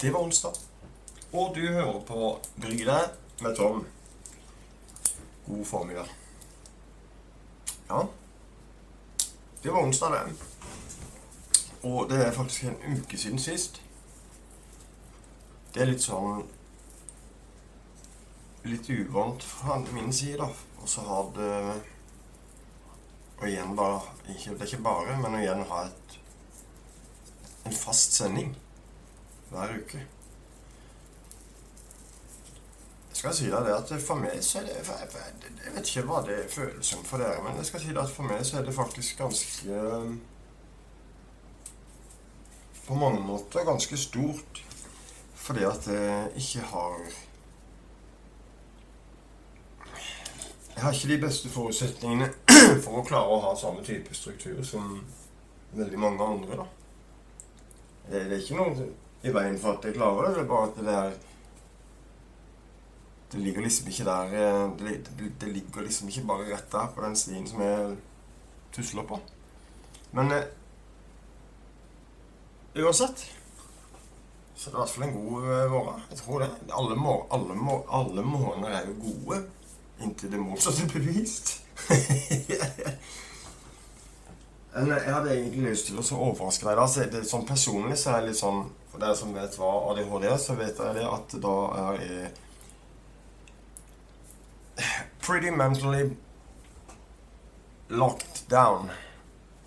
Det var onsdag. Og du hører på Bry deg med Tom. God formiddag. Ja. Det var onsdag, det. Og det er faktisk en uke siden sist. Det er litt sånn Litt uvant fra min side, da. Og så har det Og igjen bare ikke, Det er ikke bare, men å igjen ha et en fast sending hver uke. Jeg skal si deg det at for meg så er det Jeg vet ikke hva det føles som for dere, men jeg skal si deg at for meg så er det faktisk ganske På mange måter ganske stort. Fordi at jeg ikke har Jeg har ikke de beste forutsetningene for å klare å ha samme type struktur som veldig mange andre. da. Det, det er ikke noe i veien for at jeg klarer det. Det er bare at det er Det ligger liksom ikke der Det, det, det ligger liksom ikke bare rett der på den stien som jeg tusler på. Men eh, uansett så det er i hvert fall en god uh, morgen. Jeg tror det. Alle, mor alle, mor alle morgener er jo gode inntil det motsatte er bevist. Men jeg hadde egentlig lyst til å overraske deg. da. Det, sånn Personlig så er jeg litt sånn For dere som vet hva ADHD er, så vet dere det at da er jeg pretty mentally locked down.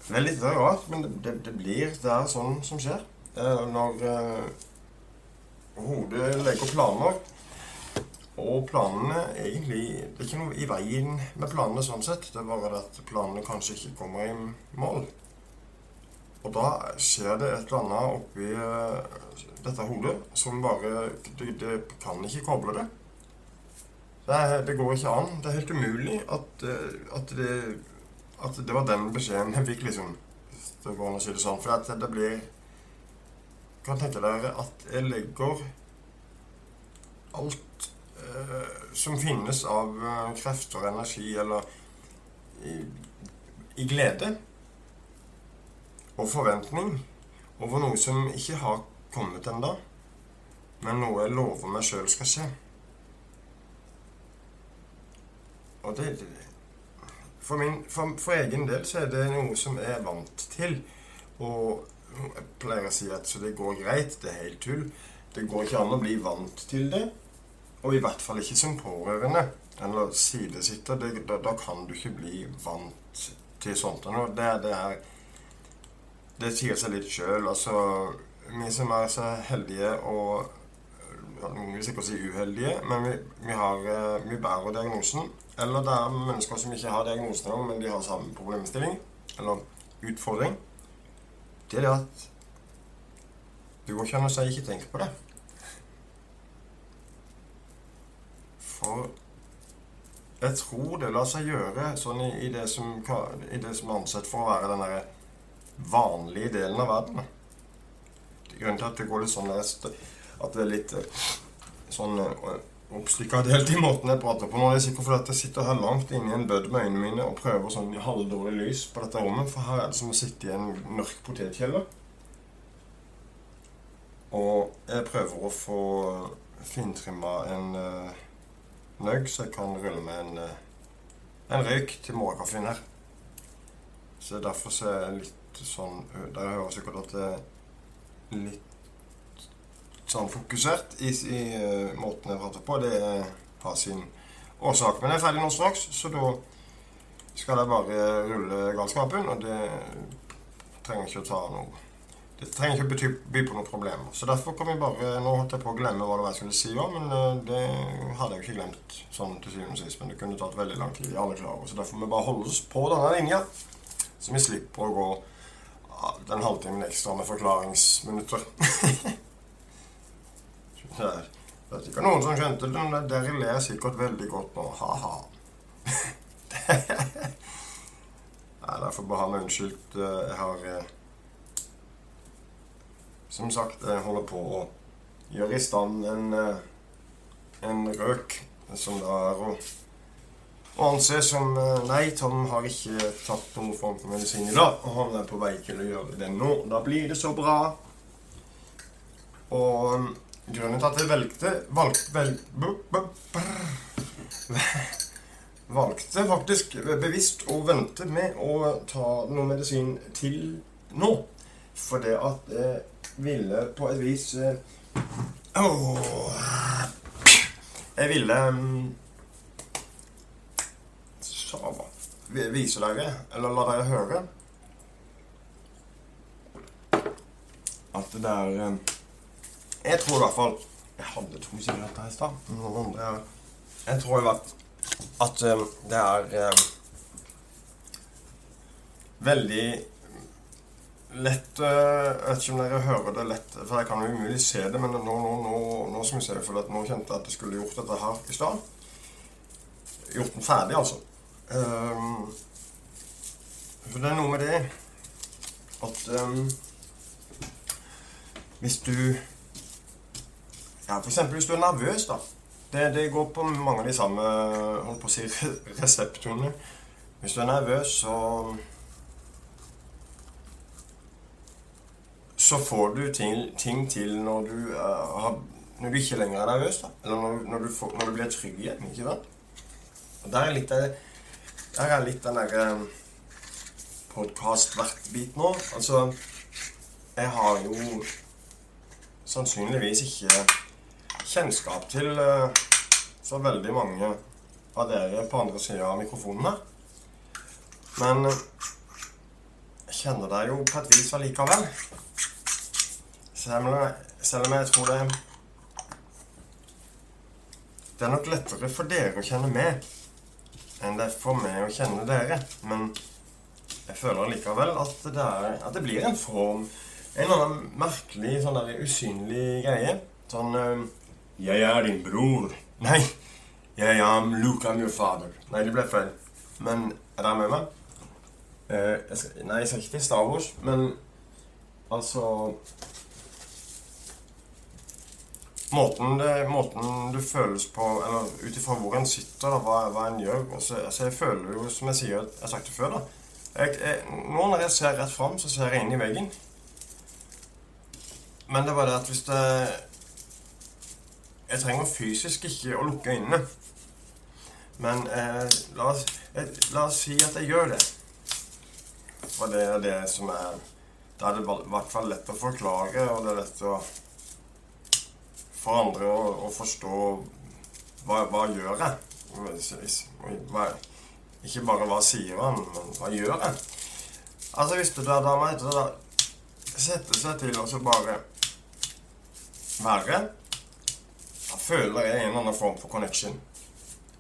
Det er litt rart, men det, det blir det er sånn som skjer. Når uh, hodet legger planer og planene egentlig Det er ikke noe i veien med planene sånn sett. Det er bare at planene kanskje ikke kommer i mål. Og da skjer det et eller annet oppi uh, dette hodet som bare det, det, kan ikke koble det. Det, det, går ikke an. Det er helt umulig at, uh, at, det, at det var den beskjeden jeg fikk, liksom. Det går an å si det sånn. For at det blir Kan tenke dere at jeg legger alt Eh, som finnes av eh, krefter og energi, eller i, i glede og forventning over noe som ikke har kommet ennå, men noe jeg lover meg sjøl skal skje. Og det, for, min, for, for, egen del så er det noe som jeg er vant til. Og jeg pleier å si at så det går greit, det er helt tull. Det går ikke an å bli vant til det. Og i hvert fall ikke som pårørende eller sidesitter. Det, da, da, kan du ikke bli vant til sånt. Det, det, er Det sier seg litt sjøl. Altså, vi som er så heldige og Noen vil sikkert si uheldige, men vi, vi, har, eh, vi bærer diagnosen. Eller det er mennesker som ikke har diagnosen, men de har samme problemstilling eller utfordring. Det er det at det går ikke an å si 'ikke tenk på det'. For jeg tror det lar seg gjøre sånn i, i, det som, i, det som, er ansett for å være den der vanlige delen av verden. Grunnen til at det går litt sånn at det er litt eh, sånn eh, oppstykka delt i måten jeg prater på nå. Det er sikkert fordi jeg sitter her langt inne i en bødd med øynene mine og prøver sånn i halvdårlig lys på dette rommet. For her er det som å sitte i en mørk potetkjeller. Og jeg prøver å få fintrimma en uh, nøgg, så jeg kan rulle med en, uh, en røyk til morgenkaffen her. Så derfor så er jeg litt sånn Det hører sikkert at det er litt sånn fokusert i, i måten jeg prater på. Det har sin årsak. Men jeg er ferdig nå straks, så da skal jeg bare rulle galskapen. Og det trenger ikke å ta noe det trenger ikke bety, by på noen problemer. Så derfor kan vi bare Nå holdt jeg på å glemme hva det var jeg skulle si òg, men det hadde jeg jo ikke glemt sånn til syvende og sist. Men det kunne tatt veldig lang tid. alle klarer. Så derfor må vi bare holde oss på denne linja, så vi slipper å gå den halvtimen ekstra med forklaringsminutter. det er sikkert noen som skjønte det, men dere ler sikkert veldig godt nå. Ha-ha. Nei, derfor bare ha meg unnskyldt. Eh, jeg har eh, som sagt, jeg holder på å gjøre i stand en, eh, en røk som da er å, å anses som eh, Nei, Tom har ikke tatt noen form for medisin i dag, og han er på vei til å gjøre det nå. Da blir det så bra. Og um, grunnen til at jeg valgte valg, velg, bu- bu- brr. Valgte faktisk bevisst å vente med å ta noe medisin til nå. For det at jeg ville på et vis eh, Jeg ville Vi- Vise dere, eller la dere høre, at det er um, Jeg tror i hvert fall Jeg hadde to sigaretter i stad. Jeg tror i hvert at um, det er um, veldig lett Jeg vet ikke om dere hører det lett, for jeg kan jo umulig se det, men nå, nå, nå, nå som jeg ser for nå kjente jeg at jeg skulle gjort dette her i stad. Gjort den ferdig, altså. Um, for det er noe med det at um, hvis du Ja, f.eks. hvis du er nervøs, da. Det, det går på mange av de samme holdt på å si, reseptorene. Hvis du er nervøs, så Så får du ting, ting til når du, uh, har, når du ikke lenger er nervøs. da. Eller når, når, du, får, når du blir trygg igjen. ikke sant? Og Der er litt, av- der er litt den derre podkast-vertbiten nå. Altså, jeg har jo sannsynligvis ikke kjennskap til eh, så veldig mange av dere på andre sida av mikrofonen her. Men eh, jeg kjenner deg jo på et vis allikevel. Selv om, jeg, jeg tror det Det er nok lettere for dere å kjenne meg enn det er for meg å kjenne dere. Men jeg føler likevel at det, er, at det blir en form En eller annen merkelig, sånn der usynlig greie. Sånn eh, Jeg er din bror. Nei. Jeg am Luke, I'm your father. Nei, det ble feil. Men er dere med meg? Uh, jeg skal, nei, jeg skal ikke til Star Wars, men altså Måten, det, måten du føles på, eller ut ifra hvor en sitter, hva, hva en gjør altså, altså, Jeg føler jo, som jeg sier, jeg har sagt det før, da jeg, jeg, Nå når jeg ser rett fram, så ser jeg inn i veggen. Men det var det at hvis det Jeg trenger fysisk ikke å lukke øynene. Men eh, la, oss, jeg, la oss si at jeg gjør det. For det er det som er Da er det i hvert fall lett å forklare, og det er lett å for andre å, å forstå hva, hva gjør jeg? Hva, ikke bare hva sier han, men hva gjør jeg? Altså hvis du er dama heter det da Sette seg til så bare være. Da føler jeg en eller annen form for connection.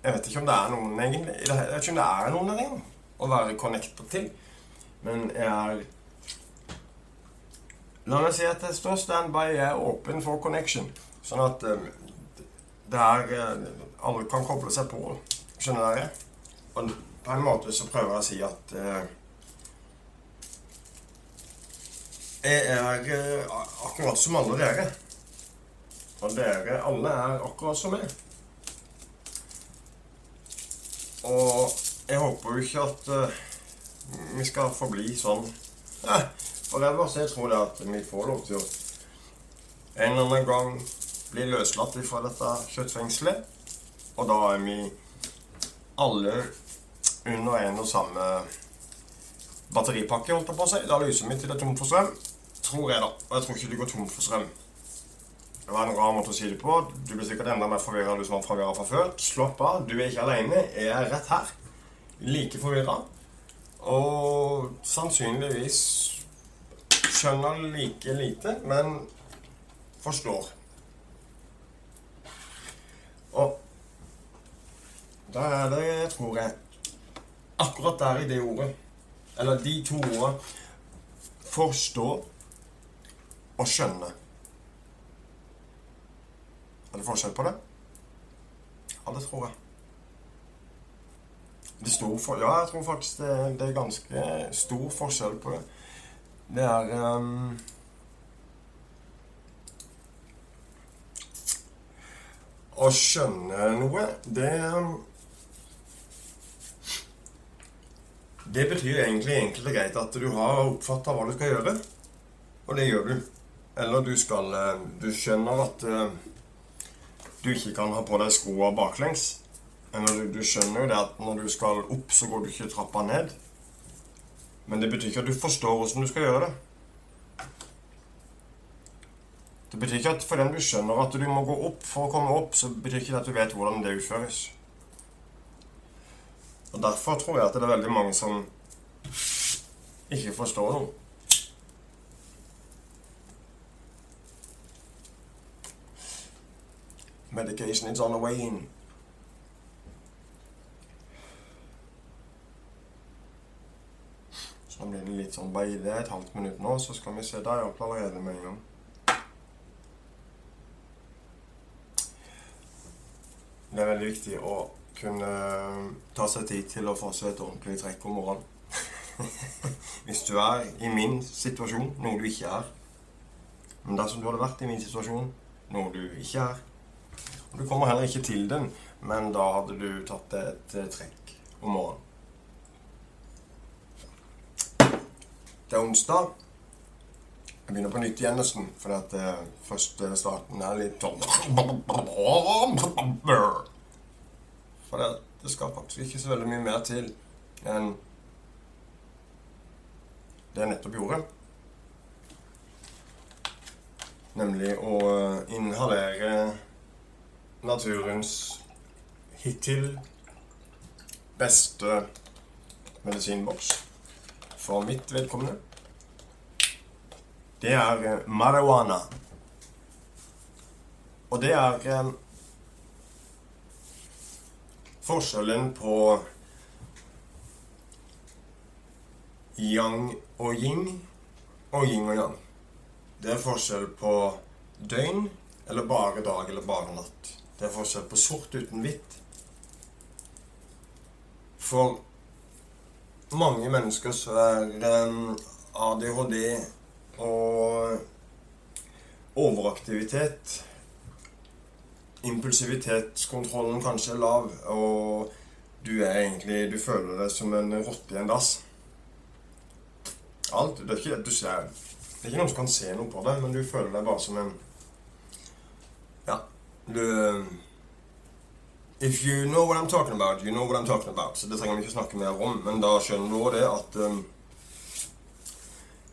Jeg vet ikke om det er noen egentlig Jeg vet ikke om det er noen engang å være connected til. Men jeg er La meg si at jeg står standby, jeg er åpen for connection. Sånn at eh, det er eh, Alle kan koble seg på. Skjønner dere? Og på en måte så prøver jeg å si at eh, Jeg er akkurat som alle dere. Og dere alle er akkurat som meg. Og jeg håper jo ikke at vi skal forbli sånn forever. Så jeg tror det at vi får lov til å en eller annen gang bli løslatt fra dette kjøttfengselet. Og da er vi alle under en og samme batteripakke, holdt jeg på å si. Da lyser vi til det er tomt for strøm. Tror jeg, da. Og jeg tror ikke det går tomt for strøm. Det var en rar måte å si det på. Du blir sikkert enda mer forvirra du som var forvirra fra før. Slapp av, du er ikke aleine. Jeg er rett her. Like forvirra. Og sannsynligvis skjønner like lite, men forstår. Og da er det, tror jeg, akkurat der i det ordet, eller de to ordene, forstå og skjønne. Er det forskjell på det? Ja, det tror jeg. Det står for, ja, jeg tror faktisk det, det er ganske stor forskjell på det. Det er um, Å skjønne noe, det um, Det betyr egentlig enkelt og greit at du har oppfatta hva du skal gjøre. Og det gjør du. eller du skal eh, Du skjønner at eh, du ikke kan ha på deg skoa baklengs. Eller du, du skjønner jo det at når du skal opp, så går du ikke trappa ned. Men det betyr ikke at du forstår hvordan du skal gjøre det. Det betyr ikke at fordi du skjønner at du må gå opp for å komme opp, så betyr ikke det at du vet hvordan det utføres. Og Derfor tror jeg at det er veldig mange som ikke forstår noe. Medication is on the way in. Så blir det litt sånn beide et halvt minutt nå, så skal vi se. Der er oppe allerede med en gang. Det er veldig viktig å kunne eh, ta seg tid til å få seg et ordentlig trekk om morgenen. Hvis du er i min situasjon, noe du ikke er. Men dersom du hadde vært i min situasjon, noe du ikke er og Du kommer heller ikke til den, men da hadde du tatt deg et eh, trekk om morgenen. Det er onsdag. Jeg begynner på nytt igjen nesten, For at uh, første starten er litt sånn For det, det, skal faktisk ikke så veldig mye mer til enn det jeg nettopp gjorde. Nemlig å eh, inhalere naturens hittil beste medisinboks for mitt vedkommende det er eh, marihuana. Og det er eh, forskjellen på yang og yin og yin og yang. Det er forskjell på døgn eller bare dag eller bare natt. Det er forskjell på sort uten hvitt. For mange mennesker så er eh, ADHD og overaktivitet Impulsivitetskontrollen kanskje er lav, og du er egentlig Du føler deg som en rotte i en dass. Alt. Det er ikke det du ser. Det er ikke noen som kan se noe på deg, men du føler deg bare som en Ja. Du If you know what I'm talking about, you know what I'm talking about. Så det trenger vi ikke snakke mer om, men da skjønner du òg det at um,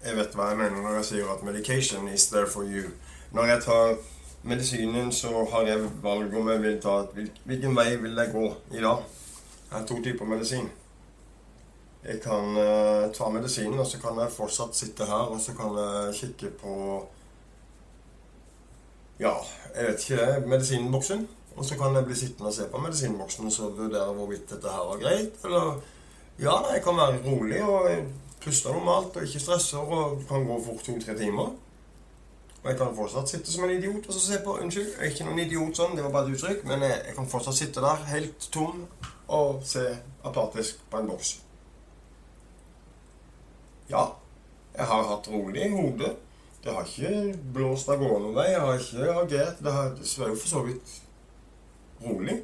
jeg vet hva jeg mener når jeg sier at 'medication is there for you'. Når jeg tar medisinen, så har jeg valg om jeg vil ta Hvilken vei vil jeg gå i dag? Jeg har to typer medisin. Jeg kan uh, ta medisinen, og så kan jeg fortsatt sitte her og så kan jeg kikke på Ja, jeg vet ikke medisinboksen. Og så kan jeg bli sittende og se på medisinboksen og så vurdere hvorvidt dette her var greit. Eller ja, jeg kan være rolig og puster normalt og ikke stresser og kan gå fort to-tre timer. Og jeg kan fortsatt sitte som en idiot og se på Unnskyld, jeg er ikke noen idiot sånn, det var bare et uttrykk. Men jeg, jeg kan fortsatt sitte der helt tom og se apatisk på en boks. Ja, jeg har hatt rolig i hodet. Det har ikke blåst av gårde noen vei. Jeg har ikke agert. Det, har, er jo for så vidt rolig.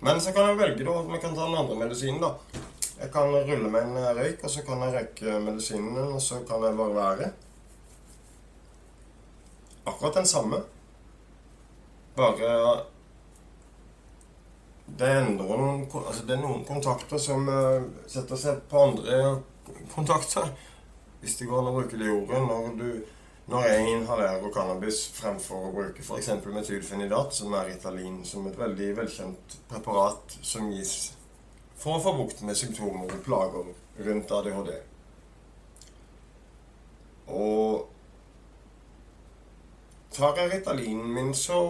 Men så kan jeg velge da, om jeg kan ta den andre medisinen, da. Jeg kan rulle med en røyk, og så kan jeg røyke medisinen, og så kan jeg bare være. Akkurat den samme. Bare Det er, noen Altså, det er noen kontakter som uh, setter seg på andre kontakter. Hvis det går an å bruke det ordet. Når, når jeg inhalerer cannabis fremfor å bruke f.eks. metylfenidat, som er Ritalin, som et veldig velkjent preparat som gis for å få bukt med symptomer og plager rundt ADHD. Og tar jeg Ritalinen min, så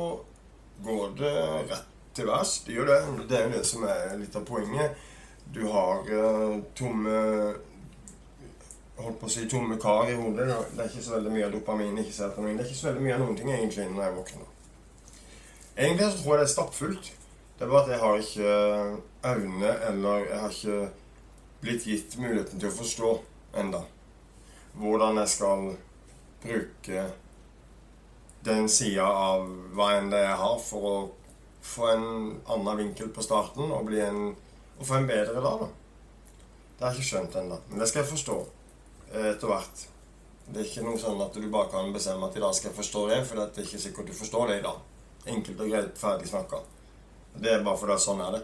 går det rett til værs. Det gjør det. Det er jo det som er litt av poenget. Du har uh, tomme holdt på å si tomme kar i hodet. Det er ikke så veldig mye dopamin, ikke. Det er ikke så veldig mye av noen ting egentlig når jeg våkner. Egentlig så tror jeg det er stappfullt. Det er bare at jeg har ikke evne, eller jeg har ikke blitt gitt muligheten til å forstå enda hvordan jeg skal bruke den sida av hva enn det jeg har, for å få en annen vinkel på starten og, en, og få en bedre dag. da. Det har jeg ikke skjønt ennå, men det skal jeg forstå etter hvert. Det er ikke noe sånn at du bare kan bestemme at i dag skal jeg forstå det, for det er ikke sikkert du forstår det i dag. Enkelt og greit, ferdig snakka. Det er bare fordi sånn er det.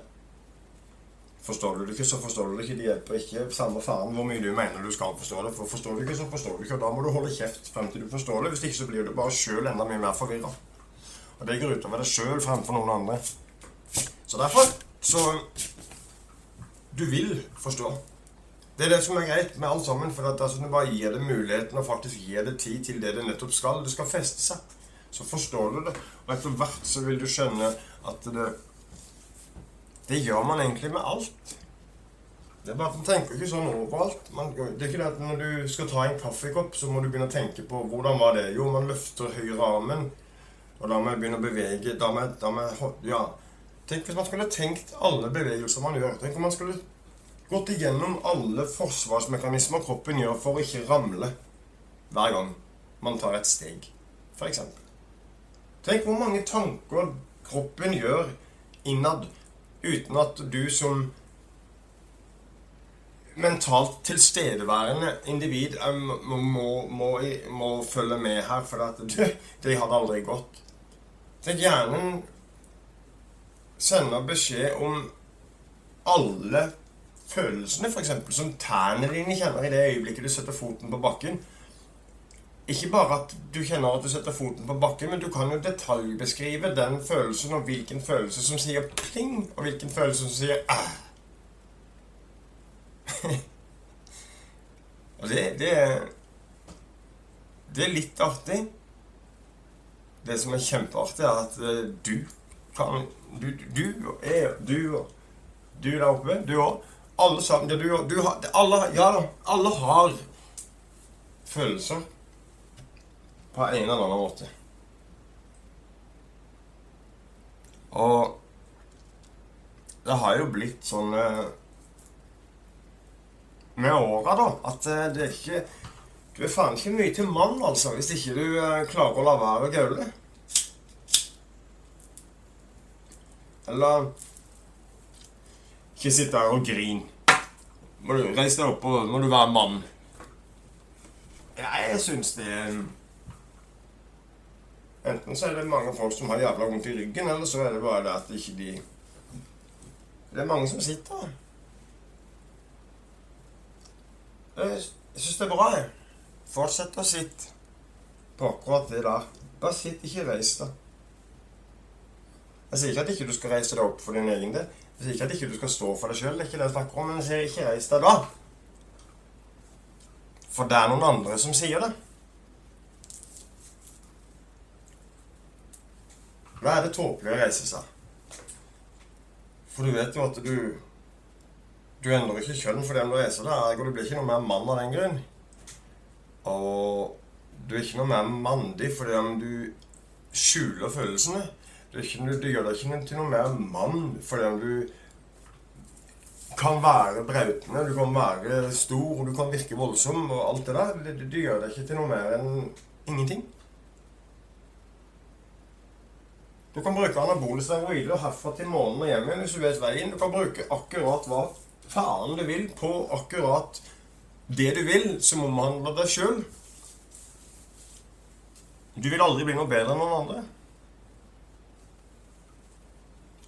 Forstår du det ikke, så forstår du det ikke. Det hjelper ikke samme faen hvor mye du mener du skal forstå det. For forstår du ikke, så forstår du ikke. Og da må du holde kjeft frem til du forstår det. Hvis ikke så blir du bare sjøl enda mye mer forvirra. Og det går utover deg sjøl fremfor noen andre. Så derfor så Du vil forstå. Det er det som er greit med alt sammen. For at altså, du bare gir det muligheten og faktisk gir det tid til det det nettopp skal. Det skal feste seg. Så forstår du det. Og etter hvert så vil du skjønne at det det gjør man egentlig med alt. Det er bare at Man tenker ikke sånn overalt. Man, det er ikke det at Når du skal ta en kaffekopp, så må du begynne å tenke på hvordan var det Jo, man løfter høyre armen, og da må jeg begynne å bevege da må da må jeg, ja. Tenk hvis man skulle tenkt alle bevegelser man gjør. Tenk om man skulle gått igjennom alle forsvarsmekanismer kroppen gjør for å ikke ramle hver gang man tar et steg, f.eks. Tenk hvor mange tanker kroppen gjør innad uten at du som mentalt tilstedeværende individ må, må, må, må følge med her, for det, det hadde aldri gått. Så hjernen sender beskjed om alle følelsene, f.eks. som tærne dine kjenner i det øyeblikket du setter foten på bakken. Ikke bare at du kjenner at du setter foten på bakken, men du kan jo detaljbeskrive den følelsen, og hvilken følelse som sier pling, og hvilken følelse som sier æh. og det, det, Det er litt artig. Det som er kjempeartig, er at eh, du kan Du, du er du og du der oppe, du òg. Alle sammen. Du, du, alle, ja, alle har følelser på en eller annen måte. Og det har jo blitt sånn eh, med åra, da, at eh, det er ikke Du er faen ikke mye til mann, altså, hvis ikke du eh, klarer å la være å gaule. Eller ikke sitte her og grine. Må du reise deg opp, og må du være mann. Jeg syns det er Enten så er det mange folk som har jævla vondt i ryggen, eller så er det bare det at ikke de Det er mange som sitter. Jeg syns det er bra, jeg. Fortsett å sitte på akkurat det der. Bare sitt, ikke reis deg. Jeg sier ikke at ikke du skal reise deg opp for din egen del. Jeg sier ikke at ikke du skal stå for deg sjøl, det er ikke det jeg snakker om, men jeg sier ikke reis deg da. For det er noen andre som sier det. Da er det tåpelig å reise seg. For du vet jo at du Du endrer ikke kjønn fordi om du reiser deg. Ergo du blir ikke noe mer mann av den grunn. Og du er ikke noe mer mandig fordi om du skjuler følelsene. Du, ikke, du gjør deg ikke til noe mer mann fordi om du kan være brautende, du kan være stor, du kan virke voldsom og alt det der. Du, du gjør deg ikke til noe mer enn ingenting. Du kan bruke anabole steroider herfra til månen og hjem igjen hvis du vet veien. Du kan bruke akkurat hva faen du vil på akkurat det du vil, som omhandler deg sjøl. Du vil aldri bli noe bedre enn noen andre.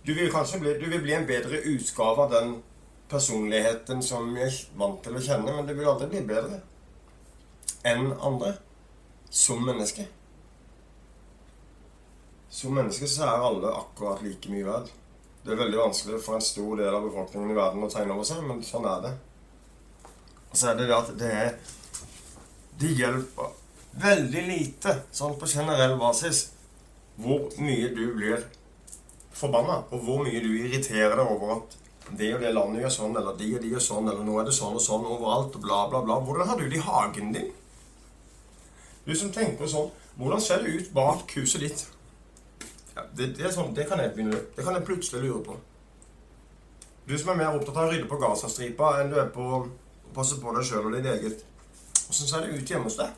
Du vil kanskje bli, du vil bli en bedre utgave av den personligheten som vi er vant til å kjenne, men du vil aldri bli bedre enn andre som menneske. Som mennesker så er alle akkurat like mye verd. Det er veldig vanskelig for en stor del av befolkningen i verden å tegne over seg, men sånn er det. Og så er det det at det er Det hjelper veldig lite, sånn på generell basis, hvor mye du blir forbanna, og hvor mye du irriterer deg over at det og det landet gjør sånn, eller de og de gjør sånn, eller nå er det sånn og sånn overalt, og bla, bla, bla. Hvordan har du det i hagen din? Du som tenker sånn, hvordan ser det ut bak huset ditt? Ja, det, det, sånn, det, kan jeg begynne, det kan jeg plutselig lure på. Du som er mer opptatt av å rydde på Gazastripa enn du er på å passe på deg sjøl og ditt eget. Åssen ser det ut hjemme hos deg?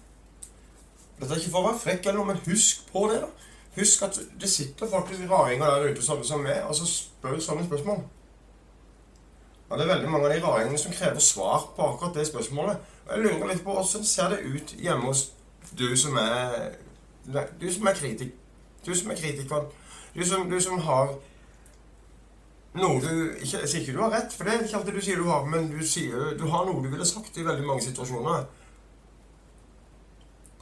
Dette er ikke for å være frekk, eller noe, men husk på det. da. Husk at det sitter faktisk raringer der ute sånne som meg, og så spør sånne spørsmål. Ja, det er veldig mange av de raringene som krever svar på akkurat det spørsmålet. Og jeg lurer litt på hvordan ser det ut hjemme hos du som er Du som er kritik, Du som er kritiker. Du som, du som har noe du ikke, Jeg sier ikke du har rett, for det er ikke alltid du sier du har, men du, sier, du har noe du ville sagt i veldig mange situasjoner.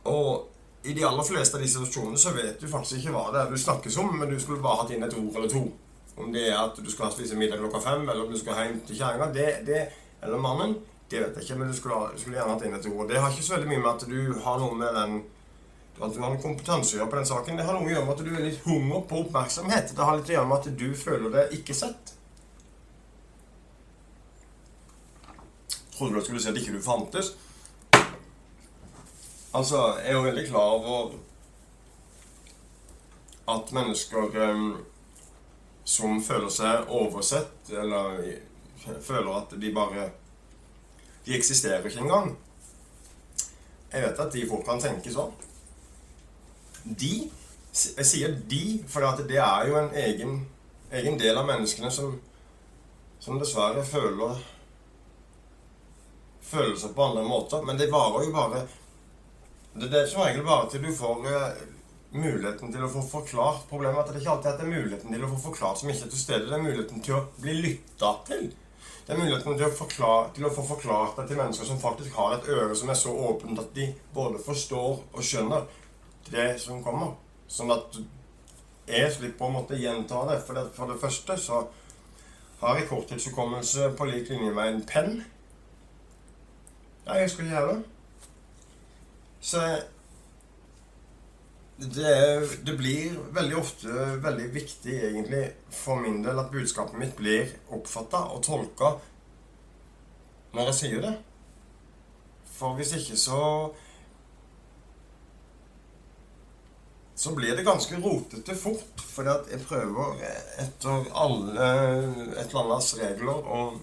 Og i de aller fleste av de situasjonene så vet du faktisk ikke hva det er du snakkes om, men du skulle bare hatt inn et ord eller to. Om det er at du skal spise middag klokka fem, eller om du skal hjem til kjerringa, eller mannen, det vet jeg ikke, men du skulle, du skulle gjerne hatt inn et ord. Det har ikke så veldig mye med at du har noe med den du har en kompetanse å gjøre på den saken. Det har noe å gjøre med at du er litt hunger på oppmerksomhet. Det har litt å gjøre med at du føler deg ikke sett. Trodde du skulle si at ikke du fantes? Altså, jeg er jo veldig klar over at mennesker um, som føler seg oversett, eller føler at de bare De eksisterer ikke engang. Jeg vet at de fort kan tenke sånn. De Jeg sier de, for det er jo en egen, egen del av menneskene som, som dessverre føler følelser på andre måter. Men det varer jo bare Det er som regel bare til du får uh, muligheten til å få forklart problemet. At det ikke alltid er det muligheten til å få forklart som ikke er til stede. Det er muligheten til å bli lytta til. Det er muligheten til å, forklare, til å få forklart det til mennesker som faktisk har et øre som er så åpent at de både forstår og skjønner det som kommer. Sånn at jeg slipper å måtte gjenta det. For det, for det første så har jeg korttidshukommelse på lik linje med en penn. Ja, jeg skal gjøre det. Så det, det, blir veldig ofte veldig viktig egentlig for min del at budskapet mitt blir oppfatta og tolka når jeg sier det. For hvis ikke så Så blir det ganske rotete fort. At jeg prøver etter alle et eller annets regler og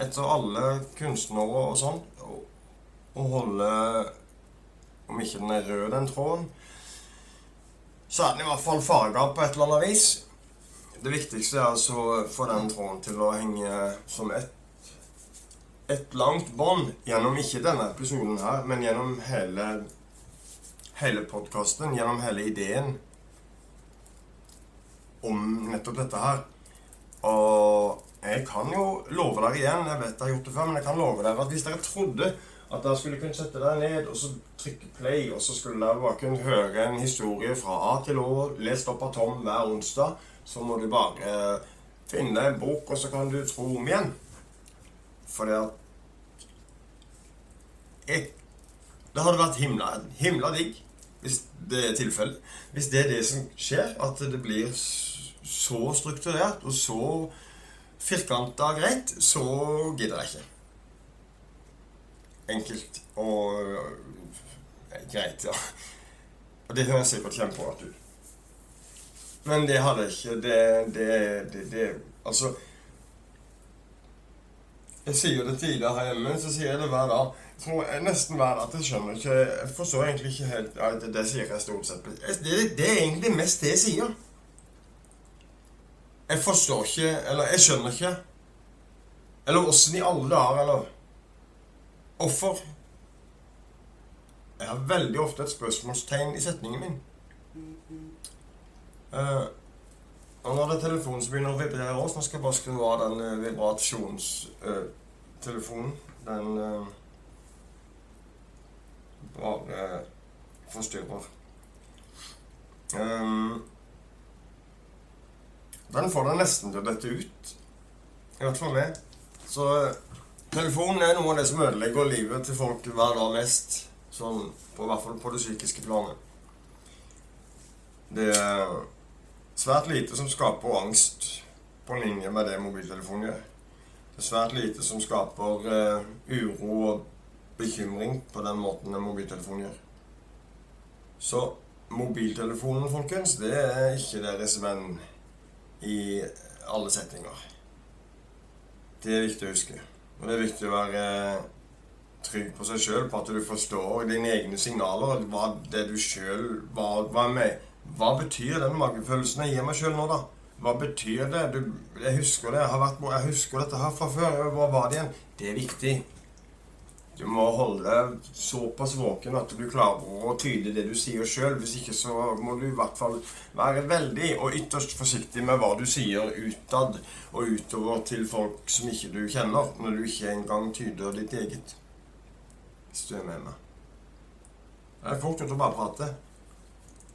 etter alle kunstnere og sånn å holde om ikke den er rød, den tråden, så er den i hvert fall farga på et eller annet vis. Det viktigste er altså å få den tråden til å henge som et, et langt bånd gjennom ikke denne episoden her, men gjennom hele, hele podkasten, gjennom hele ideen om nettopp dette her. Og jeg kan jo love dere igjen, jeg vet jeg har gjort det før, men jeg kan love dere at hvis dere trodde at dere skulle kunne sette dere ned og så trykke play, og så skulle dere bare kunne høre en historie fra A til Å, lest opp av Tom hver onsdag. Så må du bare eh, finne en bok, og så kan du tro om igjen. For det at jeg, Det hadde vært himla, himla digg hvis det er tilfellet. Hvis det er det som skjer, at det blir så strukturert og så firkanta greit, så gidder jeg ikke enkelt og eh, greit, ja. Og det høres sikkert kjemperart ut. Men det hadde ikke det, det, det, det Altså Jeg sier det tidligere her hjemme, så sier jeg det hver dag. Tror jeg nesten hver at jeg skjønner ikke Jeg forstår egentlig ikke helt ja, det, det sier jeg stort sett. Det, det er egentlig mest det jeg sier. Jeg forstår ikke Eller jeg skjønner ikke. Eller åssen i alle dager, eller Offer. Jeg har veldig ofte et spørsmålstegn i setningen min. Uh, og når det er telefonen som begynner å vibrere også, nå skal jeg bare skru av den uh, vibrasjonstelefonen. Uh, den bare forstyrrer. Um, den får deg nesten til å dette ut. I hvert fall meg. Så Telefonen er noe av det som ødelegger livet til folk hver dag mest. Sånn, på, hvert fall på det psykiske planet. Det er svært lite som skaper angst på linje med det mobiltelefonen gjør. Det er svært lite som skaper uh, uro og bekymring på den måten en mobiltelefon gjør. Så mobiltelefonen, folkens, det er ikke deres venn i alle settinger. Det er viktig å huske. Og det er viktig å være trygg på seg sjøl, på at du forstår dine egne signaler. Hva det du sjøl hva, hva, hva, betyr den magefølelsen jeg gir meg sjøl nå, da? Hva betyr det? Du, jeg husker det. Jeg, har vært, jeg husker dette her fra før. Hva var det igjen? Det er viktig. Du må holde deg såpass våken at du klarer å tyde det du sier sjøl. Hvis ikke så må du i hvert fall være veldig og ytterst forsiktig med hva du sier utad og utover til folk som ikke du kjenner, når du ikke engang tyder ditt eget. Hvis du er med meg. Det er fort gjort å bare prate.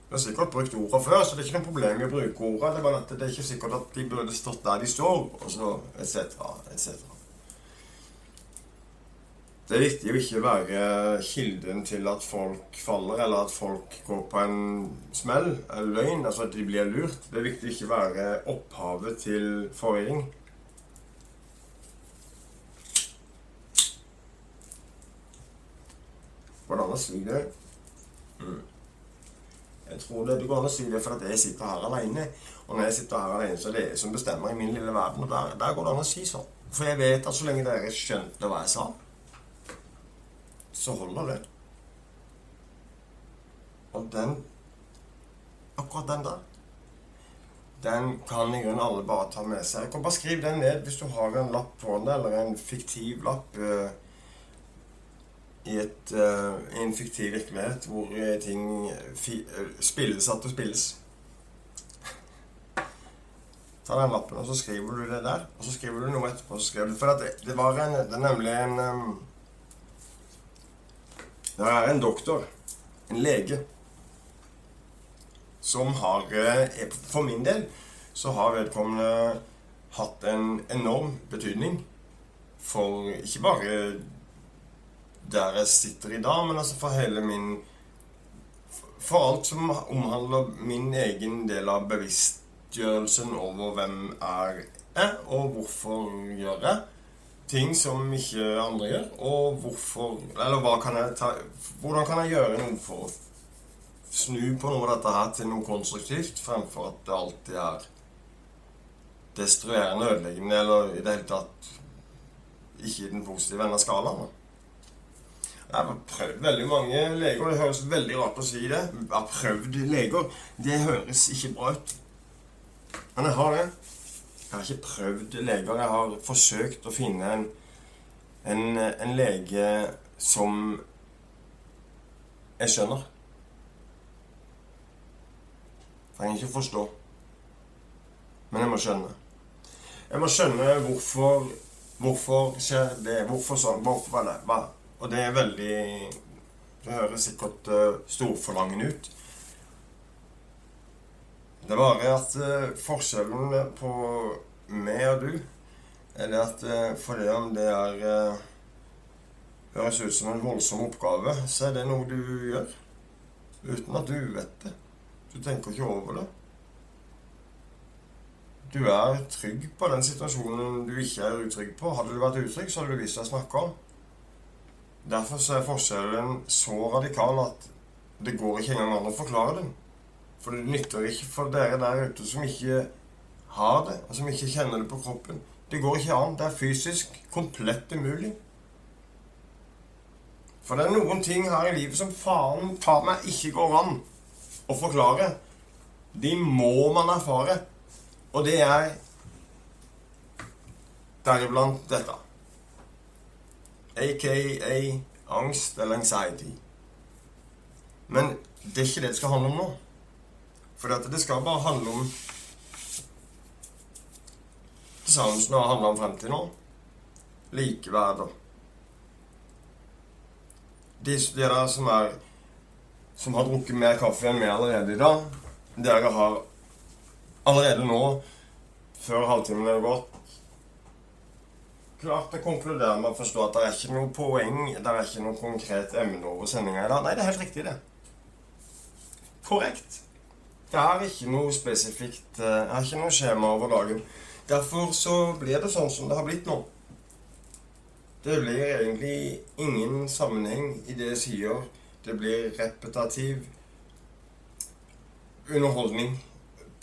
Du har sikkert brukt ordene før, så det er ikke noe problem med å bruke ordene. Det er bare at det er ikke sikkert at de burde stått der de står, og så etc., etc. Det er viktig å ikke være kilden til at folk faller, eller at folk går på en smell, en løgn, altså at de blir lurt. Det er viktig å ikke være opphavet til forvirring. Går det an å si det? Mm. Jeg tror det, det går an å si det fordi jeg sitter her alene. Og når jeg sitter her alene, så er det jeg som bestemmer i min lille verden. Og der, der går det an å si sånn. For jeg vet at så lenge dere skjønte hva jeg sa, så holder det. Og den Akkurat den der den kan i grunnen alle bare ta med seg. Jeg kan bare Skriv den ned hvis du har en lapp på den, eller en fiktiv lapp. Uh, i, et, uh, en fiktiv virkelighet hvor eh, ting fi, uh, spilles at det spilles. Ta den lappen, og så skriver du det der. Og så skriver du noe etterpå. Så skriver du, for det, det, var en, det er nemlig en um, Det er en doktor, en lege, som har For min del så har vedkommende hatt en enorm betydning for ikke bare der jeg sitter i dag, men altså for hele min For alt som omhandler min egen del av bevisstgjørelsen over hvem er jeg, og hvorfor gjør jeg ting som ikke andre gjør, og hvorfor Eller hva kan jeg ta Hvordan kan jeg gjøre noe for å snu på noe av dette her til noe konstruktivt, fremfor at det alltid er destruerende, ødeleggende, eller i det hele tatt ikke i den positive enden av skalaen. Jeg har prøvd veldig mange leger. Det høres veldig rart å si det. Jeg har prøvd leger. Det høres ikke bra ut. Men jeg har det. Jeg har ikke prøvd leger. Jeg har forsøkt å finne en, en, en lege som jeg skjønner. Trenger ikke forstå. Men jeg må skjønne. Jeg må skjønne hvorfor Hvorfor skjer det? Hvorfor sånn? Hvorfor er det? Hva? Og det er veldig Det høres sikkert uh, storforlangende ut. Det er bare at uh, forskjellen på meg og du er det at uh, fordi om det er uh, høres ut som en voldsom oppgave, så er det noe du gjør uten at du vet det. Du tenker ikke over det. Du er trygg på den situasjonen du ikke er utrygg på. Hadde du vært utrygg, så hadde du visst hva jeg snakker om. Derfor er forskjellen så radikal at det går ikke engang an å forklare den. For det nytter ikke for dere der ute som ikke har det, og som ikke kjenner det på kroppen. Det går ikke an. Det er fysisk komplett umulig. For det er noen ting her i livet som faen ta meg ikke går an å forklare. De må man erfare. Og det er deriblant dette aka angst eller anxiety. Men det er ikke det det skal handle om nå. For det skal bare handle om det samme som det har handla om frem til nå. Likeverd De, de der som er som har drukket mer kaffe enn meg allerede i dag, dere har allerede nå, før halvtimen er gått, klart å konkludere med å forstå at det er ikke noe poeng, det er ikke noe konkret emne over sendinga i dag. Nei, det er helt riktig, det. Korrekt. Det er ikke noe spesifikt Det er ikke noe skjema over dagen. Derfor så blir det sånn som det har blitt nå. Det blir egentlig ingen sammenheng i det jeg sier. Det blir repetativ underholdning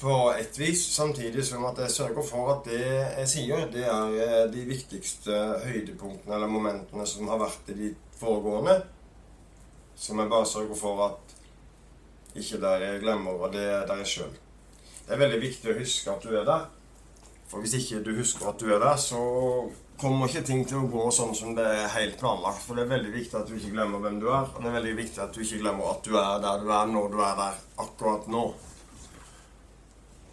på ett vis, samtidig som at jeg sørger for at det jeg sier, det er eh, de viktigste høydepunktene eller momentene som har vært i de foregående. Som jeg bare sørger for at ikke dere glemmer, og det er dere sjøl. Det er veldig viktig å huske at du er der. For hvis ikke du husker at du er der, så kommer ikke ting til å gå sånn som det er helt planlagt. For det er veldig viktig at du ikke glemmer hvem du er. Og det er veldig viktig at du ikke glemmer at du er der du er når du er der akkurat nå.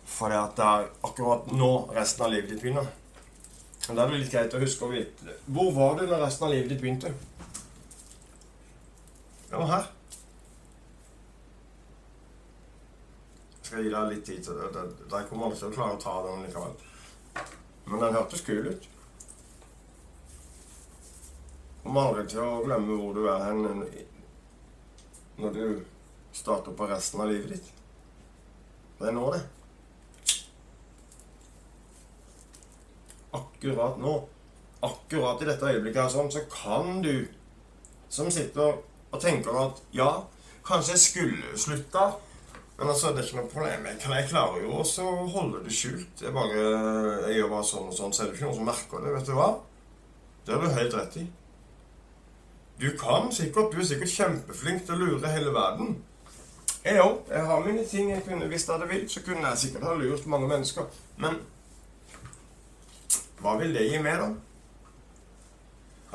For det, det er akkurat nå resten av livet ditt begynner. Men da er litt greit å huske å vite Hvor var du når resten av livet ditt begynte? Det var her. Skal gi deg litt tid til det. Jeg kommer aldri til å klare å ta den likevel. Men den hørtes kul ut. Kommer aldri til å glemme hvor du er hen når du starter på resten av livet ditt. Det er nå, det. Akkurat nå, akkurat i dette øyeblikket her sånn, så kan du som sitter og tenker at ja, kanskje jeg skulle slutta men altså, det er ikke noe problem. Jeg, jeg klarer jo også å holde det skjult. Jeg bare jeg gjør bare sånn og sånn, så er det ikke noen som merker det. Vet du hva? Det har du helt rett i. Du kan sikkert, du er sikkert kjempeflink til å lure hele verden. Jeg òg. Jeg har mine ting jeg kunne Hvis jeg hadde vilt, så kunne jeg sikkert ha lurt mange mennesker. Men hva vil det gi meg, da?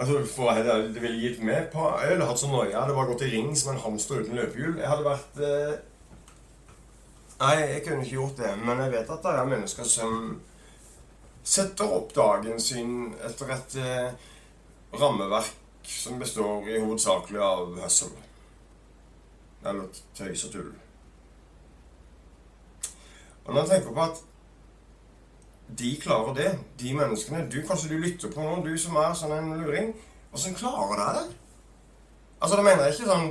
Altså, for Det ville gitt meg på Jeg hadde hatt sånn noia. Jeg hadde bare gått i ring som en hamster uten løpehjul. Jeg hadde vært eh, Nei, jeg kunne ikke gjort det. Men jeg vet at det er mennesker som setter opp dagen sin etter et eh, rammeverk som består i hovedsakelig av høssel. Eller tøys og tull. Og når jeg tenker på at de klarer det, de menneskene du, Kanskje du lytter på noen, du som er sånn en luring. Åssen klarer deg det? Altså, da mener jeg ikke sånn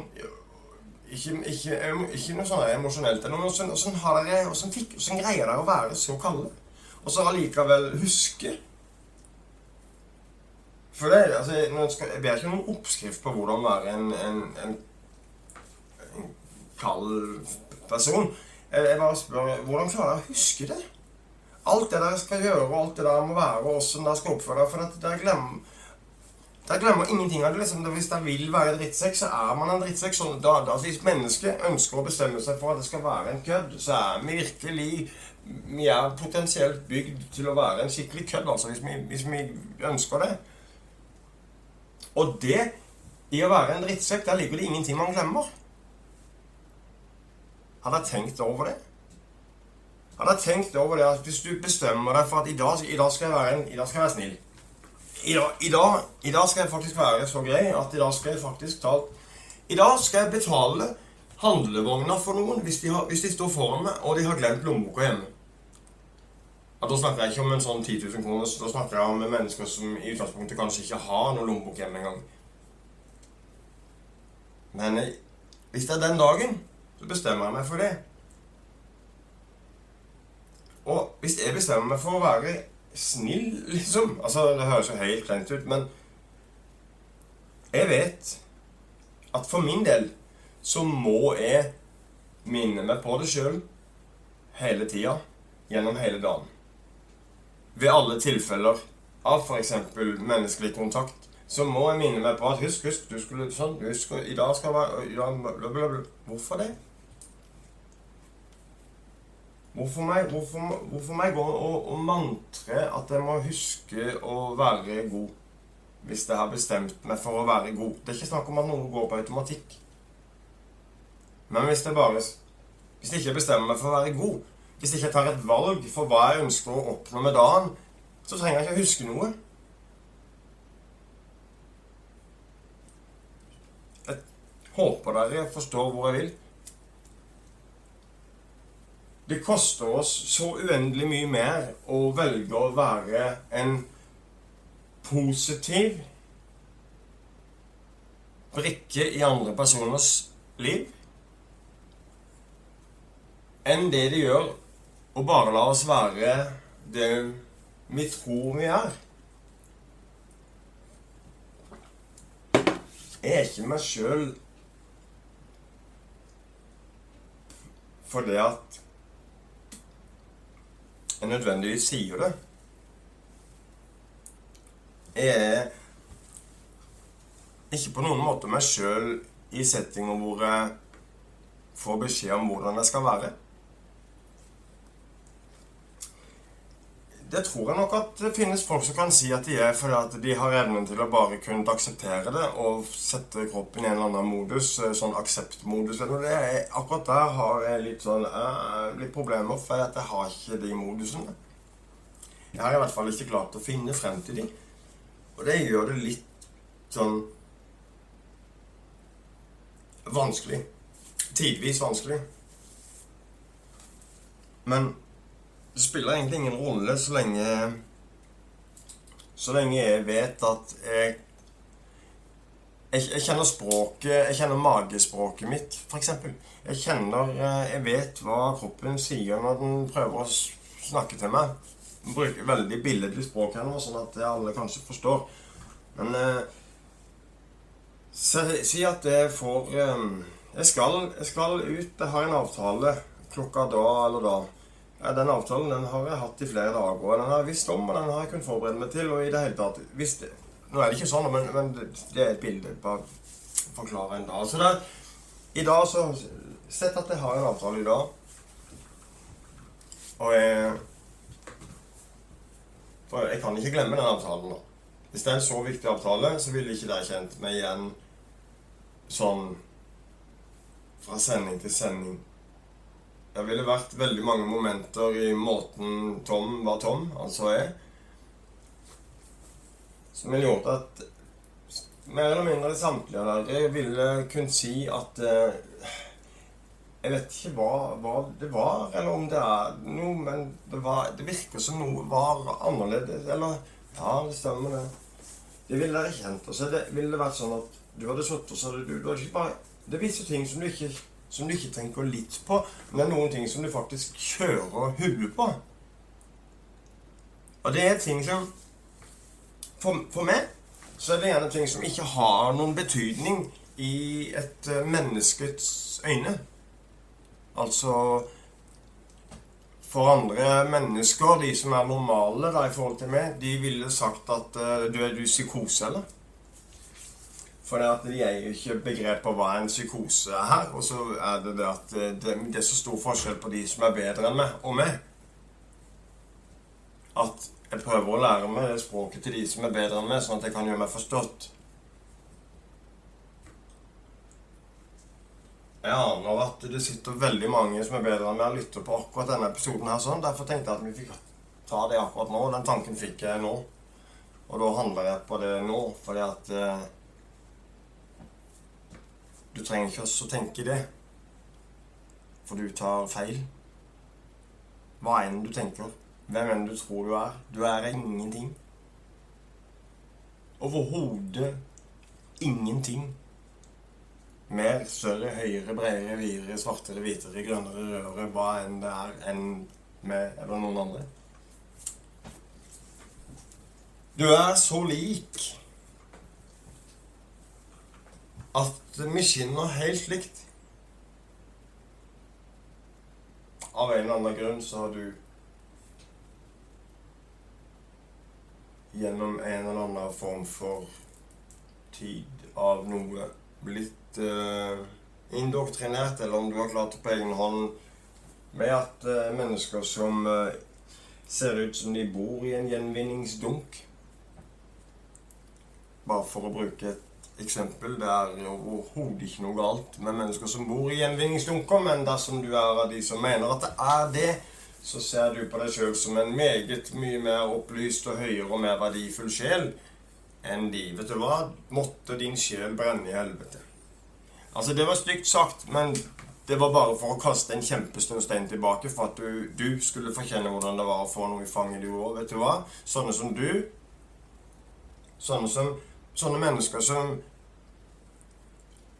ikke, ikke, ikke noe sånn emosjonelt. Men åssen greier dere å være så kalde? Og så allikevel huske? For det, altså, Jeg ber ikke noen oppskrift på hvordan være en, en, en, en kald person. Jeg, jeg bare spør hvordan klarer dere å huske det? Alt det dere skal gjøre, og alt det der må være, og hvordan dere skal oppføre dere. For at dere glemmer der glemmer ingenting av det. liksom. Hvis det vil være drittsekk, så er man en drittsekk. Sånn, da, da, hvis mennesket ønsker å bestemme seg for at det skal være en kødd, så er vi virkelig Vi er potensielt bygd til å være en skikkelig kødd, altså, hvis vi, hvis vi ønsker det. Og det, i å være en drittsekk, der ligger det ingenting man glemmer. Har dere tenkt over det? Har dere tenkt over det at hvis du bestemmer deg for at i dag, i dag skal jeg være, en, i dag skal jeg være snill i dag, i, dag, I dag, skal jeg faktisk være så grei at i dag skal jeg faktisk ta I dag skal jeg betale handlevogna for noen hvis de, har, hvis de står foran meg og de har glemt lommeboka hjemme. Ja, da snakker jeg ikke om en sånn 10 000 kroner. Da snakker jeg om mennesker som i utgangspunktet kanskje ikke har noen lommebok hjemme engang. Men eh, hvis det er den dagen, så bestemmer jeg meg for det. Og hvis jeg bestemmer meg for å være snill, liksom. Altså, Det høres jo helt kleint ut, men jeg vet at for min del så må jeg minne meg på det sjøl hele tida gjennom hele dagen. Ved alle tilfeller av f.eks. menneskelig kontakt så må jeg minne meg på at husk, husk, du skulle sånn, husk, i dag skal være i dag, bla, bla, bla. Hvorfor det? Hvorfor meg, hvorfor, hvorfor meg gå og, og mantre at jeg må huske å være god hvis jeg har bestemt meg for å være god? Det er ikke snakk om at noe går på automatikk. Men hvis jeg bare Hvis jeg ikke bestemmer meg for å være god, hvis jeg ikke tar et valg for hva jeg ønsker å oppnå med dagen, så trenger jeg ikke å huske noe. Jeg håper dere forstår hvor jeg vil. Det koster oss så uendelig mye mer å velge å være en positiv brikke i andre personers liv enn det det gjør å bare la oss være det vi tror vi er. Jeg er ikke meg sjøl fordi at jeg nødvendigvis sier det. Er ikke på noen måte meg sjøl i settinger hvor jeg får beskjed om hvordan jeg skal være. Det tror jeg nok at det finnes folk som kan si at de er, fordi at de har evnen til å bare kunne akseptere det og sette kroppen i en eller annen modus, eh, sånn akseptmodus eller noe. Akkurat der har jeg litt sånn uh, litt problemer, for jeg har ikke de modusene. Jeg har i hvert fall ikke klart å finne frem til de. Og det gjør det litt sånn vanskelig. Tidvis vanskelig. Men det spiller egentlig ingen rolle så lenge Så lenge jeg vet at jeg jeg, jeg kjenner språket Jeg kjenner magespråket mitt, f.eks. Jeg kjenner eh, Jeg vet hva kroppen sier når den prøver å snakke til meg. Den bruker veldig billedlig språk her nå, sånn at alle kanskje forstår. Men eh, si at jeg får eh, jeg, skal, jeg skal ut. Jeg har en avtale klokka da eller da. Den avtalen den har jeg hatt i flere dager, og den har jeg visst om, og den har jeg kunnet forberede meg til. og i det hele tatt, visst, Nå er det ikke sånn, men, men det er et bilde. Bare forklare en dag. Så det, i dag så Sett at jeg har en avtale i dag, og jeg For jeg kan ikke glemme den avtalen nå. Hvis det er en så viktig avtale, så ville ikke dere kjent meg igjen sånn fra sending til sending. Det ville vært veldig mange momenter i måten Tom var Tom, altså jeg, som ville gjort at mer eller mindre samtlige av dere ville kunne si at eh, Jeg vet ikke hva, hva, det var, eller om det er noe, men det, var, det virker som noe var annerledes. Eller Ja, det stemmer, det. Det ville dere kjent. Og så ville det vært sånn at du hadde sittet og så hadde du, du hadde ikke bare, Det viser ting som du ikke som du ikke tenker litt på, men det er noen ting som du faktisk kjører huet på. Og det er ting som for, for, meg så er det gjerne ting som ikke har noen betydning i et eh, menneskets øyne. Altså For andre mennesker, de som er normale da, i forhold til meg, de ville sagt at uh, du er du psykose, eller? For det at de eier ikke begrep på hva en psykose er her. Og så er det det at det, det, er så stor forskjell på de som er bedre enn meg, og meg. At jeg prøver å lære meg språket til de som er bedre enn meg, sånn at jeg kan gjøre meg forstått. Jeg aner at det sitter veldig mange som er bedre enn meg og lytter på akkurat denne episoden her sånn. Derfor tenkte jeg at vi fikk ta det akkurat nå. Den tanken fikk jeg nå. Og da handler jeg på det nå, fordi at eh, du trenger ikke også tenke det, for du tar feil. Hva enn du tenker, hvem enn du tror du er. Du er ingenting. Overhodet ingenting. Mer, større, høyere, bredere, videre, svartere, hvitere, grønnere, rødere, hva enn det er, enn med eller noen andre. Du er så lik at vi skinner helt likt. Av en eller annen grunn så har du gjennom en eller annen form for tid av noe blitt uh, indoktrinert, eller om du har klart det på egen hånd, med at uh, mennesker som uh, ser ut som de bor i en gjenvinningsdunk Bare for å bruke et eksempel. Det er overhodet ikke noe galt med mennesker som bor i gjenvinningsdunker, men dersom du er av de som mener at det er det, så ser du på deg sjøl som en meget mye mer opplyst og høyere og mer verdifull sjel enn de. Vet du hva? Måtte din sjel brenne i helvete. Altså, det var stygt sagt, men det var bare for å kaste en kjempestor stein tilbake for at du, du skulle få kjenne hvordan det var å få noe i fanget, du òg. Vet du hva? Sånne som du, sånne som sånne mennesker som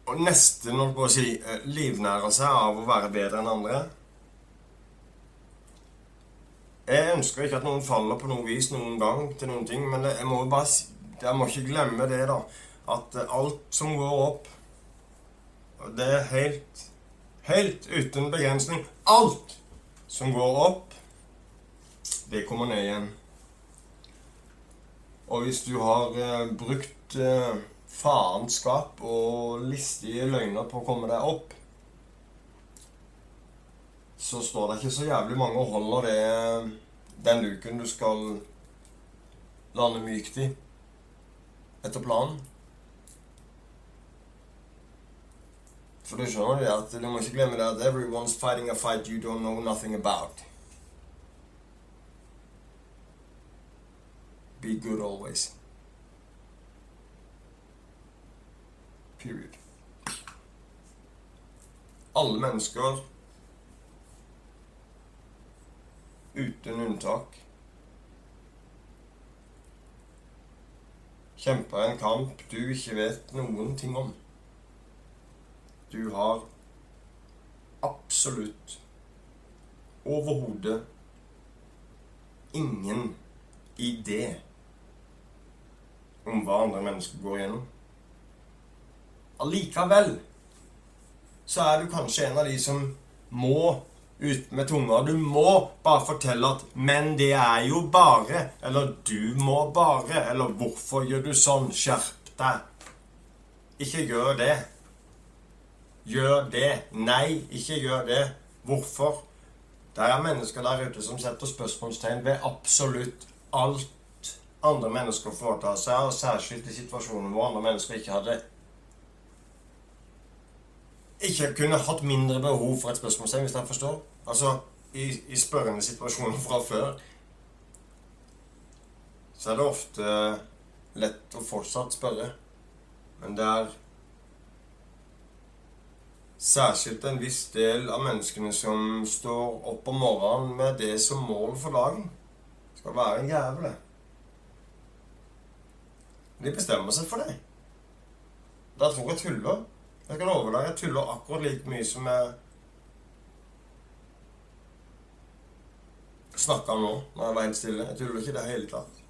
og nesten holdt på å si, livnære livnærer seg av å være bedre enn andre. Jeg ønsker ikke at noen faller på noe vis noen gang til noen ting, men jeg må bare jeg må ikke glemme det, da. At eh, alt som går opp Det er helt Helt uten begrensning. Alt som går opp, det kommer ned igjen. Og hvis du har eh, brukt faenskap og listige løgner på å komme deg opp, så står det ikke så jævlig mange og holder det, den luken du skal lande mykt i etter planen. For du skjønner det at du må ikke glemme det at everyone's fighting a fight you don't know nothing about. Be good always. Period. Alle mennesker, uten unntak, kjemper en kamp du ikke vet noen ting om. Du har absolutt overhodet ingen idé om hva andre mennesker går igjennom. Allikevel så er du kanskje en av de som må ut med tunga. Du må bare fortelle at 'Men det er jo bare' Eller 'Du må bare' Eller 'Hvorfor gjør du sånn? Skjerp deg'. Ikke gjør det. Gjør det. Nei, ikke gjør det. Hvorfor? Det er mennesker der ute som setter spørsmålstegn ved absolutt alt andre mennesker foretar seg, og særskilt i situasjoner hvor andre mennesker ikke hadde ikke kunne hatt mindre behov for et spørsmålstegn, hvis jeg forstår. Altså, i, i spørrende situasjoner fra før så er det ofte lett å fortsatt spørre. Men det er særskilt en viss del av menneskene som står opp om morgenen med det som mål for dagen. Skal være en jævel, det. De bestemmer seg for det. Da tror jeg tuller. Jeg kan love deg jeg tuller akkurat like mye som jeg snakka nå når jeg var helt stille. Jeg tuller ikke det hele tatt.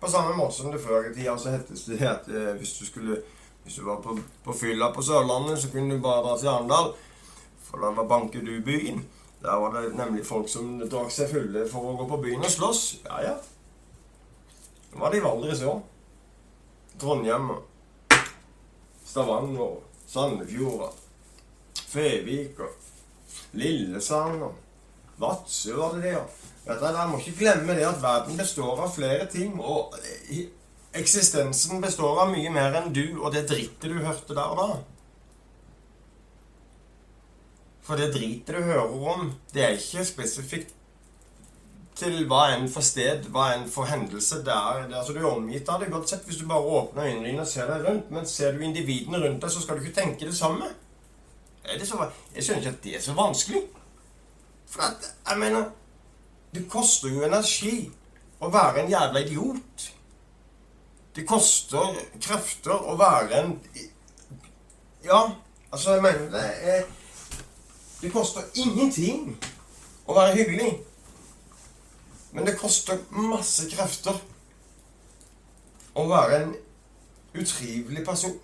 På samme måte som det før i tida så hettes det at eh, hvis du skulle hvis du var på, på fylla på Sørlandet, så kunne du bare dra til Arendal. For da var banker du byen. Der var det nemlig folk som drakk seg fulle for å gå på byen og slåss. Ja, ja. Det var det i Valdres òg. Trondheim Stavanger Sandefjorda, Fevika, Lillesand Vadsø var det det, ja. Jeg må ikke glemme det at verden består av flere ting. Og eksistensen består av mye mer enn du og det drittet du hørte der og da. For det dritet du hører om, det er ikke spesifikt til hva enn for sted, hva enn for hendelse det er. Det, altså, du er omgitt av det godt sett hvis du bare åpner øynene dine og ser deg rundt. Men ser du individene rundt deg, så skal du ikke tenke det samme. Det så, jeg skjønner ikke at det er så vanskelig. For at, jeg mener Det koster jo energi å være en jævla idiot. Det koster krefter å være en Ja, altså, jeg mener det er Det koster ingenting å være hyggelig. Men det koster masse krefter å være en utrivelig person.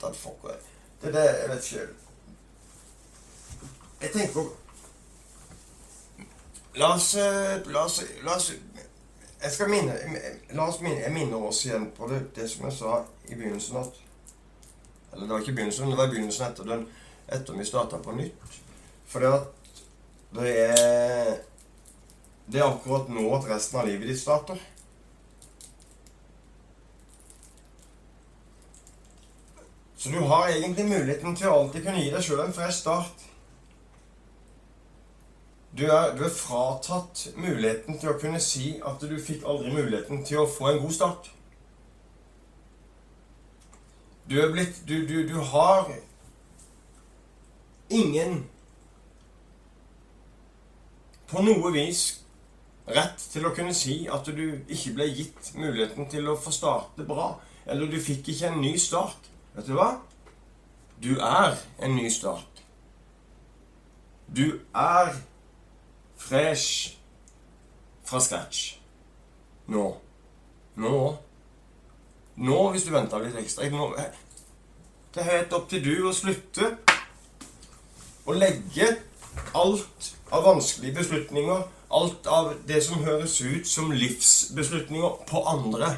That fuck, det der, jeg vet ikke Jeg tenker La oss La oss, la oss jeg skal minne, La oss minne, jeg minner oss igjen på det, det som jeg sa i begynnelsen. At, eller det var ikke begynnelsen, det var begynnelsen etter, den, etter vi starta på nytt. For at det er Det er akkurat nå at resten av livet ditt starter. Så du har egentlig muligheten til å alltid kunne gi deg sjøl en fresh start. Du er, du er, fratatt muligheten til å kunne si at du fikk aldri muligheten til å få en god start. Du er blitt Du, du, du har ingen på noe vis rett til å kunne si at du ikke ble gitt muligheten til å få starte bra. Eller du fikk ikke en ny start. Vet du hva? Du er en ny start. Du er fresh fra scratch. Nå. Nå. Nå, hvis du venter litt ekstra. Nå. Det er helt opp til du å slutte å legge alt av vanskelige beslutninger, alt av det som høres ut som livsbeslutninger, på andre.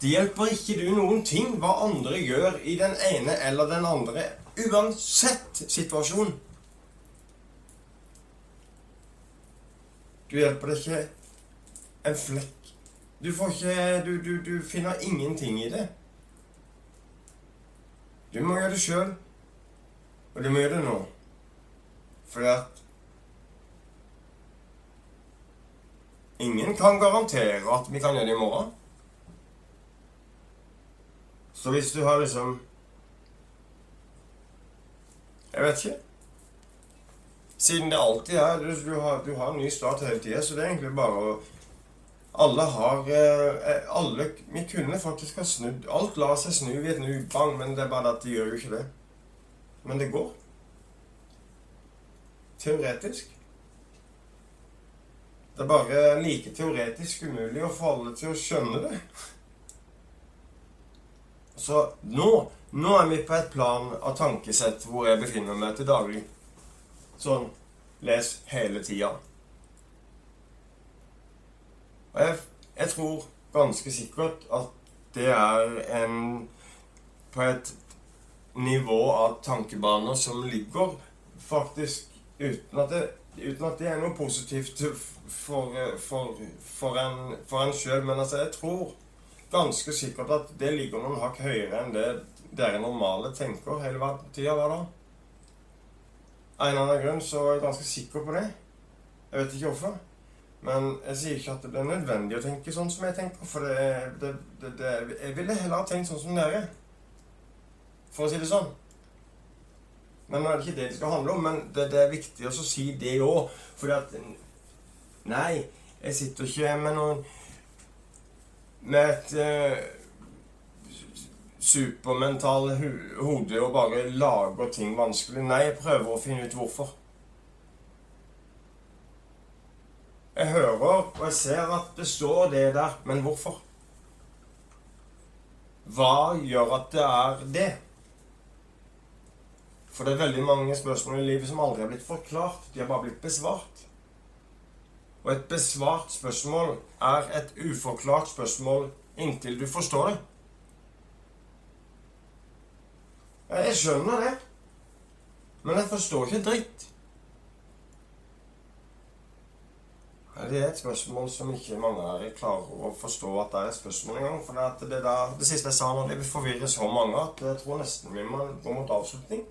Det hjelper ikke du noen ting hva andre gjør i den ene eller den andre, uansett situasjon. Du hjelper deg ikke en flekk. Du får ikke Du, du, du finner ingenting i det. Du må gjøre det sjøl, og det må gjøre det nå. Fordi at Ingen kan garantere at vi kan gjøre det i morgen. Så hvis du har liksom Jeg vet ikke. Siden det alltid er Du, har, du har, en ny start hele tida, så det er egentlig bare å Alle har eh, Alle Vi kunne faktisk ha snudd Alt lar seg snu i et nu, bang, men det er bare at de gjør jo ikke det. Men det går. Teoretisk. Det er bare like teoretisk umulig å få alle til å skjønne det. Så nå, nå er vi på et plan av tankesett hvor jeg befinner meg til daglig. Sånn les hele tida. Og jeg, jeg tror ganske sikkert at det er en På et nivå av tankebaner som ligger faktisk uten at det, uten at det er noe positivt for, for, for en, for en sjøl. Men altså, jeg tror ganske sikkert at det ligger noen hakk høyere enn det dere normale tenker hele tida hver dag. Av en eller annen grunn så er jeg ganske sikker på det. Jeg vet ikke hvorfor. Men jeg sier ikke at det er nødvendig å tenke sånn som jeg tenker. For det, det, det, det Jeg ville heller ha tenkt sånn som dere. For å si det sånn. Men nå er det ikke det det skal handle om. Men det, er viktig å si det òg. Fordi at Nei, jeg sitter ikke med noen Med et eh, supermental hode og bare lager ting vanskelig. Nei, jeg prøver å finne ut hvorfor. Jeg hører og jeg ser at det står det der, men hvorfor? Hva gjør at det er det? For det er veldig mange spørsmål i livet som aldri har blitt forklart. De har bare blitt besvart. Og et besvart spørsmål er et uforklart spørsmål inntil du forstår det. Jeg skjønner det, men jeg forstår ikke dritt. Det er et spørsmål som ikke mange er klarer å forstå at det er et spørsmål engang. For det, det, der, det siste jeg sa nå, det forvirrer forvirre så mange at jeg tror nesten vi må gå mot avslutning.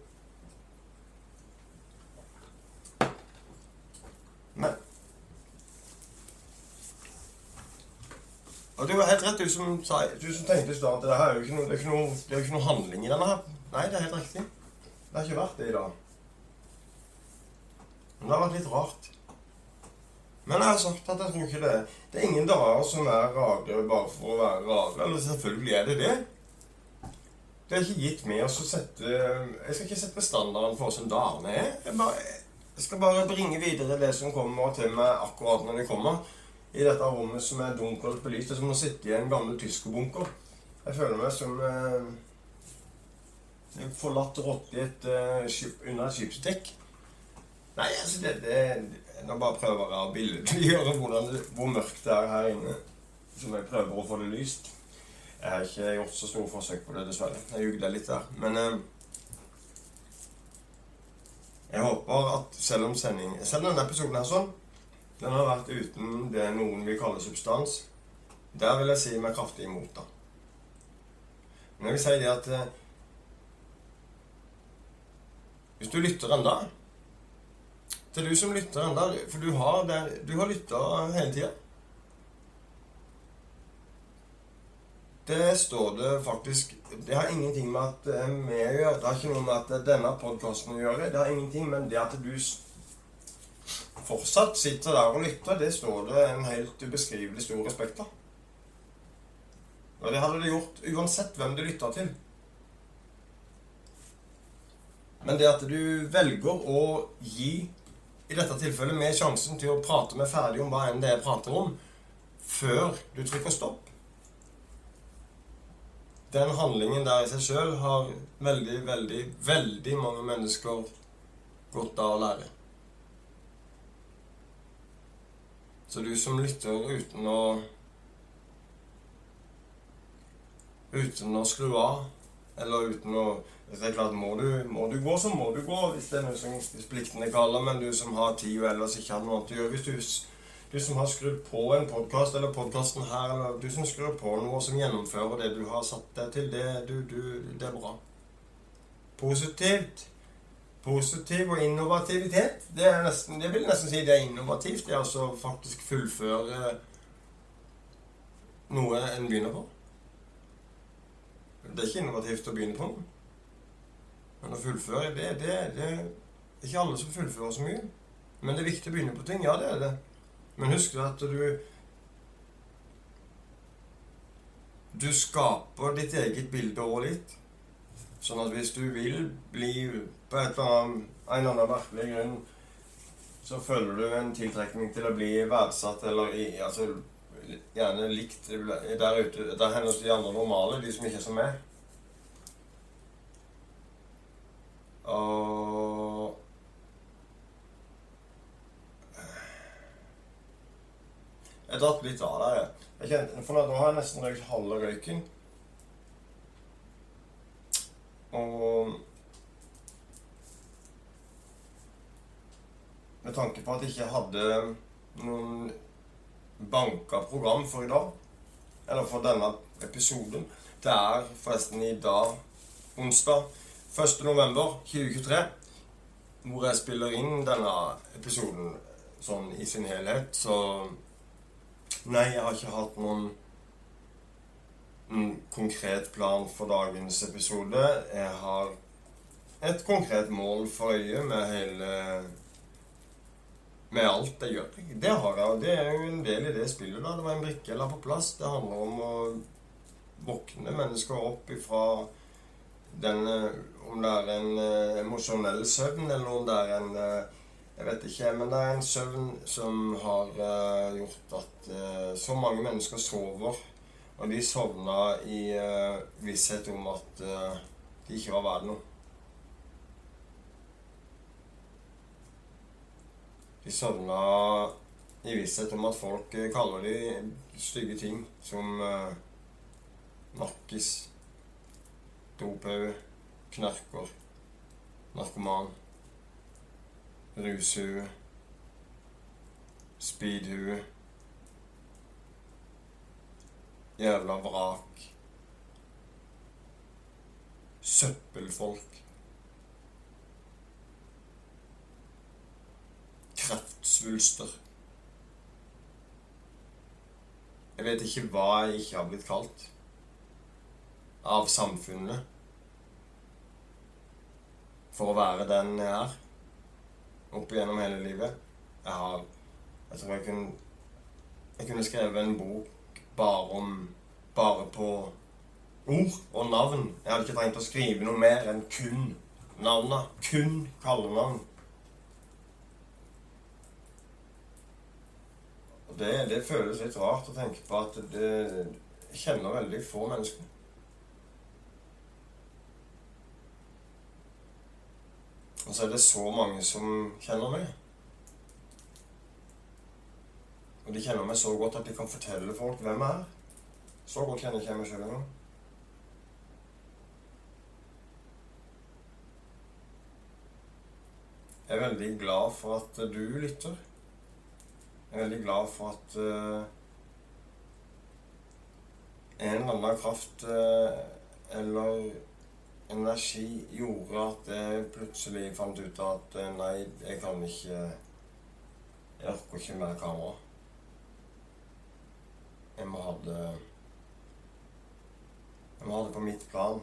Og det var helt rett, du som, du som tenkte i stad at det, er jo ikke noe, det, er ikke noe, det er ikke noe handling i denne her. Nei, det er helt riktig. Det har ikke vært det i dag. Men det har vært litt rart. Men jeg har sagt at jeg tror ikke det. Det er ingen dager som er rare bare for å være rare. Eller selvfølgelig er det det. Det er ikke gitt med å sette Jeg skal ikke sette standarden for hvordan dagene er. Jeg, bare, jeg skal bare bringe videre det som kommer til meg akkurat når det kommer i dette rommet som er dunkelt belyst. Det er som å sitte i en gammel tyskerbunker. Jeg føler meg som eh, en forlatt rotte et, uh, under et skipsdekk. Nei, altså det, det Nå bare prøver jeg å billedliggjøre hvor mørkt det er her inne. Som jeg prøver å få det lyst. Jeg har ikke gjort så store forsøk på det, dessverre. Jeg jugde litt der. Men eh, jeg håper at selv om sending, selv denne episoden er sånn den har vært uten det noen vil kalle substans. Der vil jeg si meg kraftig imot, da. Men jeg vil si det at eh, Hvis du lytter enda Til du som lytter enda For du har, du har lytta hele tida. Det står det faktisk Det har ingenting med at vi gjør. Det har ikke noe med at denne podkasten gjør. Det har ingenting med det at du fortsatt sitter der og lytter, det står det en helt ubeskrivelig stor respekt av. Og det hadde det gjort uansett hvem du lytta til. Men det at du velger å gi, i dette tilfellet, med sjansen til å prate med ferdig om hva enn det jeg prater om, før du trykker stopp Den handlingen der i seg sjøl har veldig, veldig, veldig mange mennesker godt av å lære. Så du som lytter uten å uten å skru av. Eller uten å det er klart, må du, må du gå, så må du gå. Hvis det er noe som pliktene kaller. Men du som har tid og ellers ikke har noe annet å gjøre Hvis du, du som har skrudd på en podkast, eller podkasten her, eller du som skrur på noe som gjennomfører det du har satt deg til, det, du, du, det er bra. Positivt. Positiv og innovativitet. Det, er nesten, det vil nesten si det er innovativt. Det er altså faktisk fullføre noe en begynner på. Det er ikke innovativt å begynne på noe. Men å fullføre, det, det, det er ikke alle som fullfører så mye. Men det er viktig å begynne på ting. Ja, det er det. Men husk at du Du skaper ditt eget bilde over litt. Sånn at hvis du vil bli på et eller annet, en eller annen merkelig grunn så føler du en tiltrekning til å bli verdsatt eller i, altså, gjerne likt der ute. Der hender de andre normale, de som ikke er som meg. Og Jeg datt litt av der, jeg. Kjente, for nå har jeg nesten røykt halve røyken. Og Med tanke på at jeg ikke hadde noen banka program for i dag, eller for denne episoden Det er forresten i dag, onsdag 1.11.2023, hvor jeg spiller inn denne episoden sånn i sin helhet, så Nei, jeg har ikke hatt noen, noen konkret plan for dagens episode. Jeg har et konkret mål for øye med hele Med alt jeg gjør. Det har jeg, og det er jo en del i det spillet. da. Det var en brikke jeg la på plass. Det handler om å våkne mennesker opp ifra den Om det er en uh, emosjonell søvn, eller om det er en uh, Jeg vet ikke, men det er en søvn som har uh, gjort at så mange mennesker sover. Og de sovna i visshet om at de ikke var verdt noe. De sovna i visshet om at folk kaller de stygge ting som nakkis dophaug, knarker, narkoman, rushue, speedhue, jævla vrak, søppelfolk, kreftsvulster. Jeg vet ikke hva jeg ikke har blitt kalt. Av samfunnet. For å være den jeg er. Opp igjennom hele livet. Jeg har Jeg tror jeg kunne Jeg kunne skrevet en bok bare om Bare på ord og navn. Jeg hadde ikke trengt å skrive noe mer enn kun navna. Kun kallenavn. Og det, det føles litt rart å tenke på at det, kjenner veldig få mennesker. Og så er det så mange som kjenner meg. Og de kjenner meg så godt at de kan fortelle folk hvem jeg er. Så godt kjenner ikke jeg meg sjøl engang. Jeg er veldig glad for at du lytter. Jeg er veldig glad for at uh, en eller annen kraft uh, eller energi gjorde at jeg plutselig fant ut at uh, nei, jeg kan ikke Jeg orker ikke mer kamera. Jeg må ha det Jeg må ha det på mitt plan.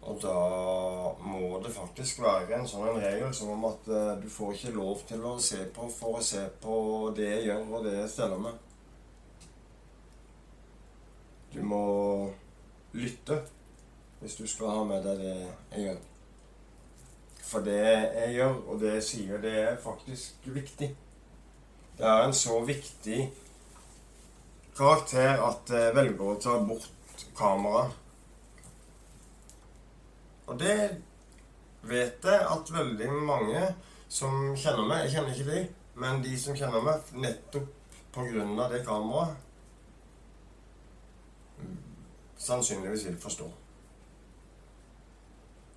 Og da må det faktisk være en sånn en regel som om at uh, du får ikke lov til å se på for å se på det jeg gjør, og det jeg steller med. Du må lytte hvis du skal ha med deg det jeg gjør. For det jeg gjør, og det jeg sier, det er faktisk viktig. Det er en så viktig karakter at jeg velger å ta bort kameraet. Og det vet jeg at veldig mange som kjenner meg Jeg kjenner ikke de, men de som kjenner meg, nettopp av det kameraet sannsynligvis vil forstå.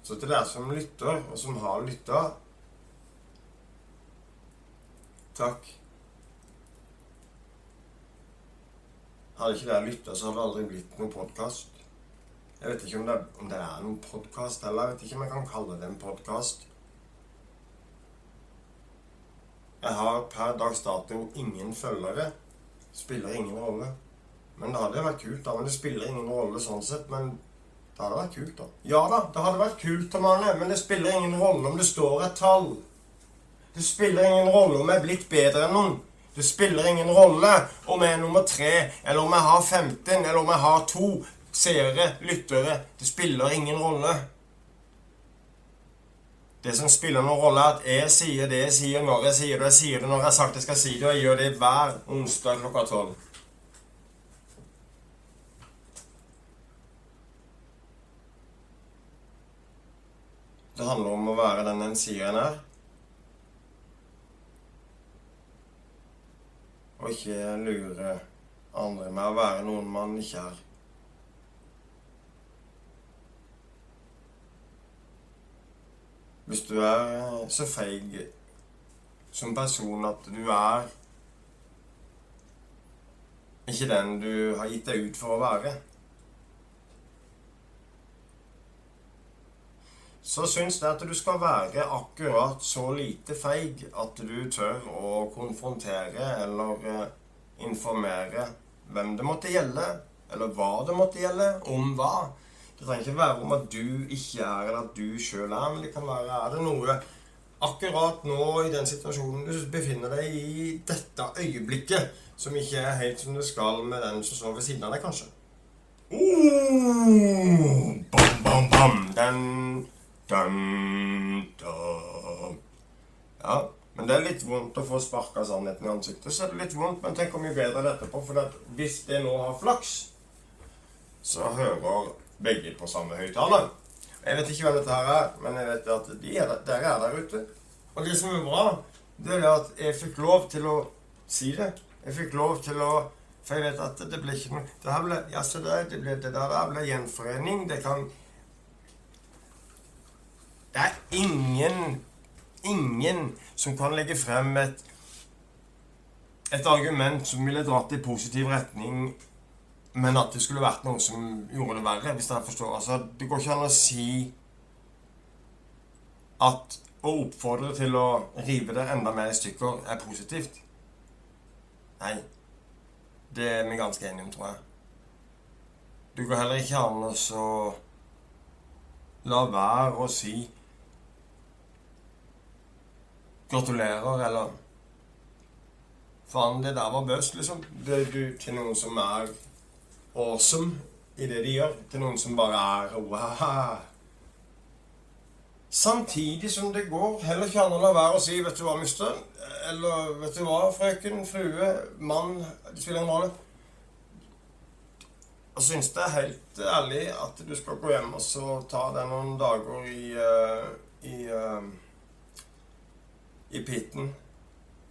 Så til dere som lytter, og som har lytta Takk. Hadde ikke dere lytta, så hadde det aldri blitt noen podkast. Jeg vet ikke om det, om det er noen podkast heller. Jeg vet ikke om jeg kan kalle det en podkast. Jeg har per dags dato ingen følgere. Spiller ingen rolle. Men det hadde vært kult, da. Men det spiller ingen rolle sånn sett. Men det hadde vært kult, da. Ja da, det hadde vært kult, Manne, men det spiller ingen rolle om det står et tall. Det spiller ingen rolle om jeg er blitt bedre enn noen. Det spiller ingen rolle om jeg er nummer tre, eller om jeg har 15, eller om jeg har to seere, lyttere. Det spiller ingen rolle. Det som spiller noen rolle, er at jeg sier det jeg sier når jeg sier det. Jeg sier det når jeg har sagt jeg skal si det, og jeg gjør det hver onsdag klokka tolv. Det handler om å være den en sier en er. Og ikke lure andre med å være noen man ikke er. Hvis du er så feig som person at du er ikke den du har gitt deg ut for å være så syns jeg at du skal være akkurat så lite feig at du tør å konfrontere eller eh, informere hvem det måtte gjelde, eller hva det måtte gjelde, om hva. Det trenger ikke være om at du ikke er, eller at du sjøl er, men det kan være er det noe akkurat nå i den situasjonen du befinner deg i dette øyeblikket, som ikke er helt som det skal med den som står ved siden av deg, kanskje. Oh, bam, bam, bam. Den Dun, dun. Ja, men det er litt vondt å få sparka sannheten i ansiktet. Så er det litt vondt, men tenk hvor mye bedre dette på. For hvis det nå har flaks, så hører begge på samme høyttaler. Jeg vet ikke hvem dette her er, men jeg vet at de er, dere er der ute. Og det som er bra, det er at jeg fikk lov til å si det. Jeg fikk lov til å For jeg vet at det ble ikke noe Det her ble, ja, det, det, ble, det der ble gjenforening. Det kan det er ingen, ingen som kan legge frem et, et argument som ville dratt i positiv retning, men at det skulle vært noe som gjorde det verre, hvis dere forstår. Altså, det går ikke an å si at å oppfordre til å rive det enda mer i stykker er positivt. Nei. Det er vi ganske enige om, tror jeg. Det går heller ikke an å la være å si Gratulerer, eller Faen, det der var bøst, liksom. Det, du, til noen som er awesome i det de gjør. Til noen som bare er wow. Samtidig som det går heller ikke an å la være å si 'Vet du hva, mister?' Eller 'Vet du hva, frøken, frue, mann' Det spiller ingen rolle. Jeg syns det er helt ærlig at du skal gå hjem og så ta deg noen dager i, uh, i uh, i pitten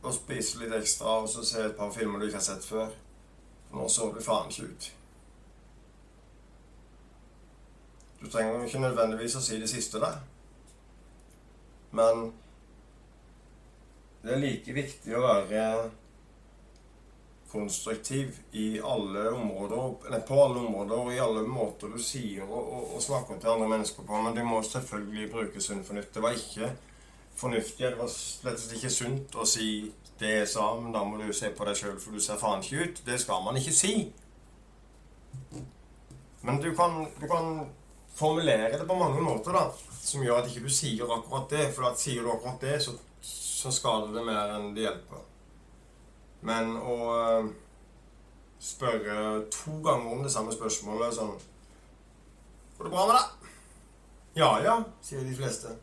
og spise litt ekstra og så se et par filmer du ikke har sett før. Nå så du faen ikke ut. Du trenger ikke nødvendigvis å si det siste der. Men det er like viktig å være konstruktiv i alle områder, eller på alle områder og i alle måter du sier og, og, og snakker til andre mennesker på. Men du må selvfølgelig bruke sunn fornuft. Det var ikke fornuftig. Det var slett ikke sunt å si det jeg sa, men da må du se på deg sjøl, for du ser faen ikke ut. Det skal man ikke si. Men du kan, du kan formulere det på mange måter da, som gjør at ikke du sier akkurat det. For at sier du akkurat det, så, så skader det mer enn det hjelper. Men å uh, spørre to ganger om det samme spørsmålet sånn Går det bra med deg? Ja ja, sier de fleste.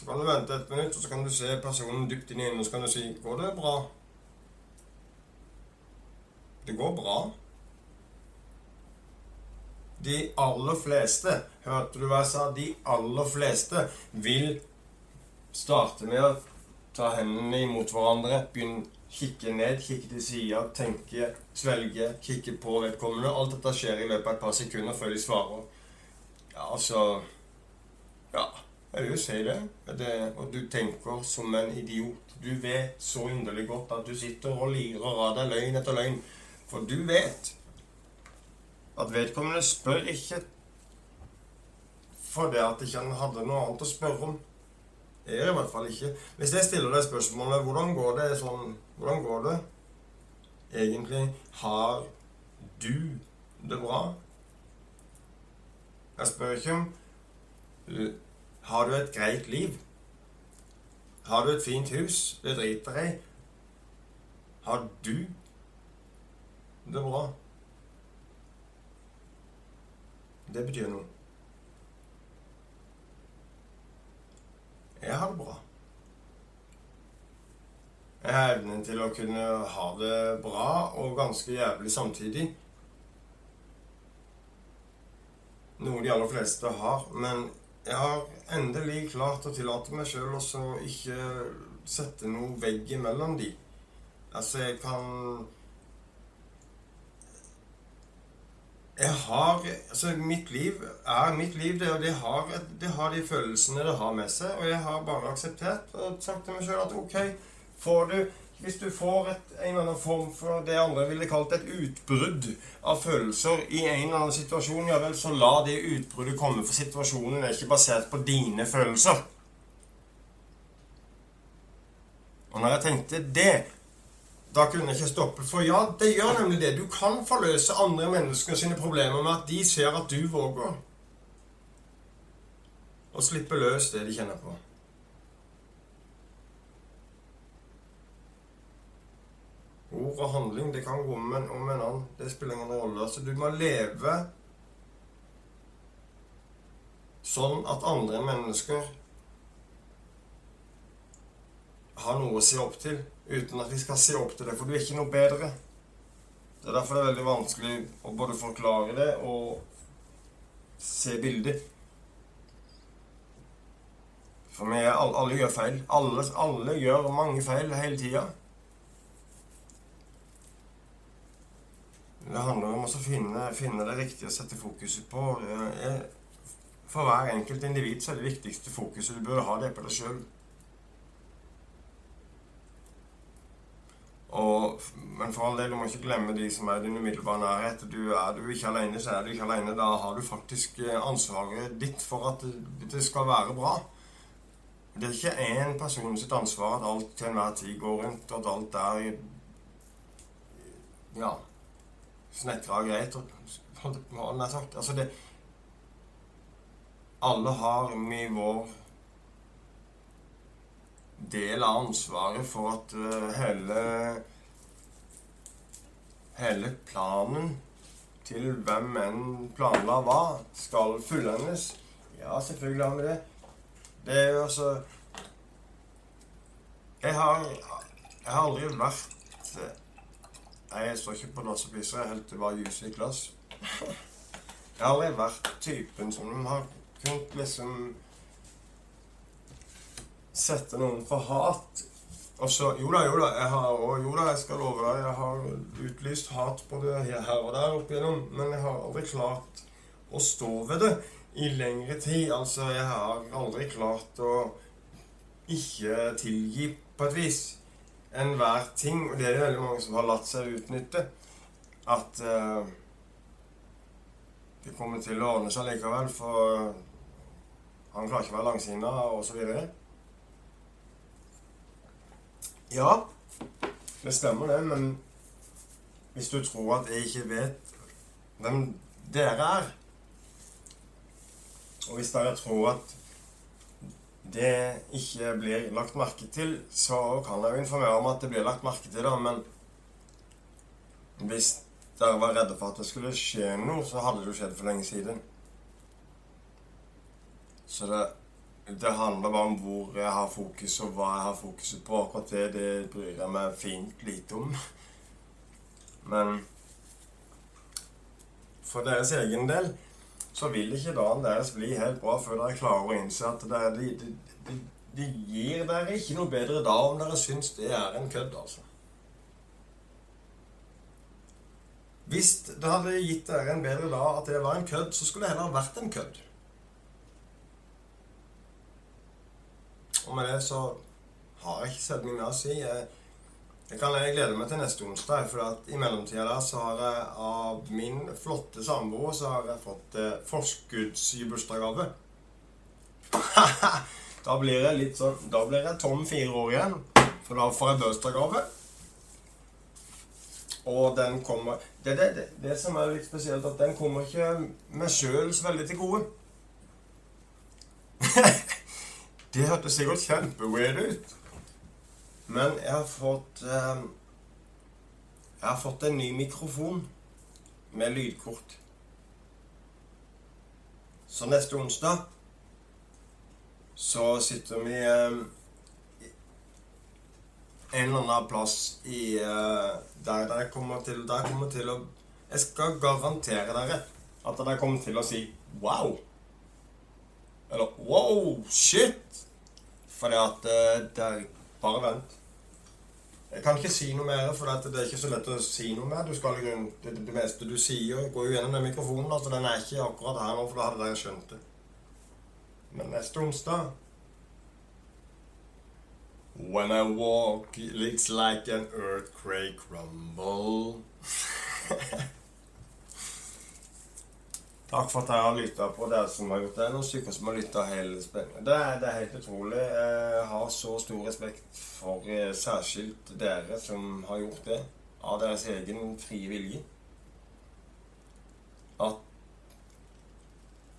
Så kan du vente et minutt, og så kan du se personen dypt inn i øynene, og så kan du si 'Går det bra?' Det går bra. De aller fleste, hørte du hva jeg sa? De aller fleste vil starte med å ta hendene imot hverandre, begynne kikke ned, kikke til sida, tenke, svelge, kikke på vedkommende. Alt dette skjer i løpet av et par sekunder før de svarer. Ja, altså Ja, jeg vil jo si det. det. Og du tenker som en idiot. Du vet så inderlig godt at du sitter og lirer av deg løgn etter løgn. For du vet at vedkommende spør ikke fordi at ikke han hadde noe annet å spørre om. Jeg i hvert fall ikke. Hvis jeg stiller deg spørsmålet hvordan går det sånn Hvordan går det egentlig? Har du det bra? Jeg spør ikke om Har du et greit liv? Har du et fint hus? Det driter jeg. Har du det bra? Det betyr noe. Jeg har det bra. Jeg har evnen til å kunne ha det bra og ganske jævlig samtidig. Noe de aller fleste har. Men jeg har endelig klart å tillate meg sjøl å ikke sette noe vegg imellom de. Altså, jeg kan Jeg har Altså, mitt liv er mitt liv, det, og det har, det har, de følelsene det har med seg. Og jeg har bare akseptert og sagt til meg sjøl at ok, får du Hvis du får et, en eller annen form for det andre ville kalt et utbrudd av følelser i en eller annen situasjon, ja vel, så la det utbruddet komme, for situasjonen er ikke basert på dine følelser. Og når jeg tenkte det, da kunne jeg ikke stoppe. For ja, det gjør nemlig det. Du kan forløse andre mennesker sine problemer med at de ser at du våger å slippe løs det de kjenner på. Ord og handling, det kan gå om en, om en annen. Det spiller ingen rolle. Altså, du må leve sånn at andre mennesker har noe å se opp til uten at de skal se opp til det, for du er ikke noe bedre. Det er derfor det er veldig vanskelig å både forklare det og se bildet. For vi alle, alle gjør feil. Alle, alle, gjør mange feil hele tida. Det handler om å finne, finne, det riktige å sette fokuset på. For hver enkelt individ så er det viktigste fokuset du bør ha, det på deg sjøl. Men for all del, du må ikke glemme de som er i din umiddelbare nærhet. Du er du ikke alene, så er du ikke alene. Da har du faktisk eh, ansvaret ditt for at det skal være bra. Det er ikke én person sitt ansvar at alt til enhver tid går rundt, og at alt er ja, snekra greit. Nær sagt. Altså det Alle har vi vår del av ansvaret for at uh, hele hele planen til hvem enn planla hva, skal fullendes. Ja, selvfølgelig har vi det. Det er jo altså Jeg har, jeg har aldri vært Nei, jeg står ikke på dassopphisser. Jeg til bare juice i glass. Jeg har aldri vært typen som har kunnet liksom sette noen for hat. Og så Jo da, jo da, jeg har, og jo da, jeg skal love deg, jeg har utlyst hat både her og der opp igjennom, men jeg har aldri klart å stå ved det i lengre tid. Altså, jeg har aldri klart å ikke tilgi på et vis enhver ting. Og det er det veldig mange som har latt seg utnytte. At uh, det kommer til å ordne seg likevel, for han klarer ikke å være langsinna, osv. Ja, det stemmer det, men hvis du tror at jeg ikke vet hvem dere er Og hvis dere tror at det ikke blir lagt merke til, så kan jeg jo informere om at det blir lagt merke til, da, men hvis dere var redde for at det skulle skje noe, så hadde det jo skjedd for lenge siden. Så det det handler bare om hvor jeg har fokus, og hva jeg har fokuset på. Akkurat det, det bryr jeg meg fint lite om. Men for deres egen del så vil ikke dagen deres bli helt bra før dere klarer å innse at det, de, de, de, gir dere ikke noe bedre da om dere syns det er en kødd, altså. Hvis det hadde gitt dere en bedre dag at det var en kødd, så skulle det heller vært en kødd. Og med det så har jeg ikke sett meg med å si. Jeg jeg kan jeg glede meg til neste onsdag, for i mellomtida så har jeg av min flotte samboer så har jeg fått eh, forskuddsbursdagsgave. da blir jeg litt sånn Da blir jeg tom fire år igjen, for da får jeg bursdagsgave. Og den kommer det, det, det, det som er litt spesielt, at den kommer ikke meg sjøl så veldig til gode. det hørtes sikkert kjempeweird ut. Men jeg har fått eh, Jeg har fått en ny mikrofon med lydkort. Så neste onsdag så sitter vi eh, en eller annen plass i eh, der jeg kommer til Der kommer til å Jeg skal garantere dere at dere kommer til å si wow. Eller wow, shit. Fordi at eh, det er Bare vent. Jeg kan ikke si noe mer, for det er ikke så lett å si noe mer. Du skal, det, det meste du sier, går jo gjennom den mikrofonen. altså Den er ikke akkurat her nå, for da hadde dere skjønt det. Men neste onsdag When I walk, it's like an earthquake rumble. Takk for at jeg har lytta på dere som har gjort det. Noen stykker som har lytta hele spenningen. Det, det, er helt utrolig. Jeg har så stor respekt for eh, særskilt dere som har gjort det av deres egen frie vilje. At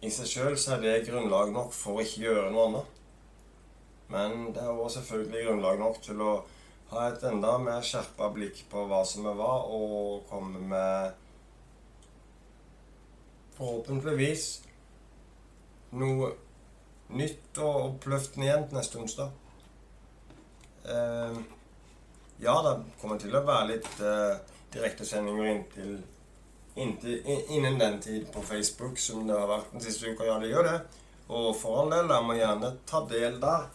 i seg sjøl så er det grunnlag nok for å ikke gjøre noe annet. Men det er også selvfølgelig grunnlag nok til å ha et enda mer skjerpa blikk på hva som er hva, og komme med forhåpentligvis noe nytt og oppløftende igjen neste onsdag. Eh, ja, det kommer til å være litt eh, direktesendinger inntil, inntil, innen den tid på Facebook som det har vært den siste uka. Ja, det gjør det. Og for all del, jeg må gjerne ta del der.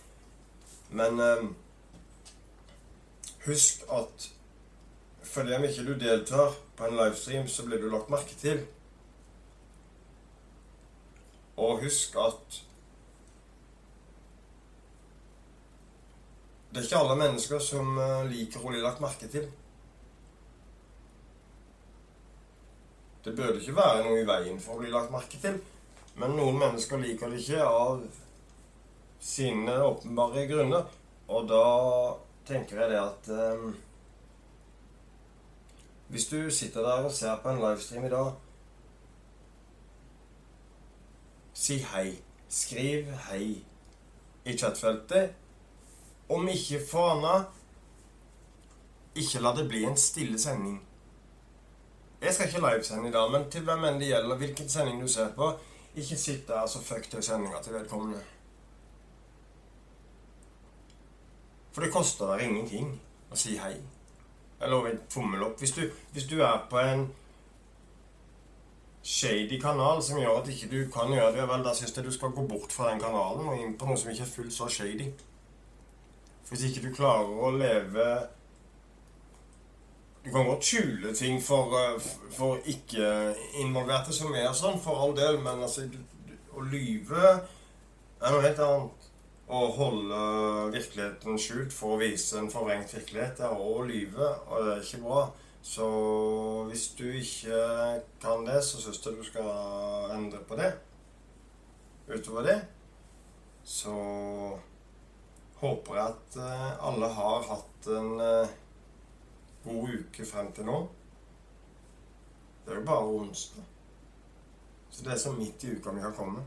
Men eh, husk at fordi om ikke du deltar på en livestream, så blir du lagt merke til. Og husk at det er ikke alle mennesker som eh, liker å bli lagt merke til. Det burde ikke være noe i veien for å bli lagt merke til, men noen mennesker liker det ikke av sine åpenbare grunner. Og da tenker jeg det at eh, Hvis du sitter der og ser på en livestream i dag Si hei. Skriv hei i chatfeltet. Om ikke for annet ikke la det bli en stille sending. Jeg skal ikke livesende i dag, men til hvem enn det gjelder, hvilken sending du ser på, ikke sitt der så fuck til sendinga til vedkommende. For det koster deg ingenting å si hei. Eller en tommel opp. Hvis du, hvis du er på en shady kanal som gjør at ikke du kan gjøre det, vel, da syns jeg du skal gå bort fra den kanalen og inn på noe som ikke er fullt så shady. Hvis ikke du klarer å leve Du kan godt skjule ting for, eh, for ikke-involverte som er sånn, for all del, men altså Å lyve er noe helt annet. Å holde virkeligheten skjult for å vise en forvrengt virkelighet er å lyve, og det er ikke bra. Så hvis du ikke kan det, så syns jeg du skal endre på det. Utover det så håper jeg at eh, alle har hatt en eh, god uke frem til nå. Det er jo bare onsdag. Så det er så midt i uka vi kan komme.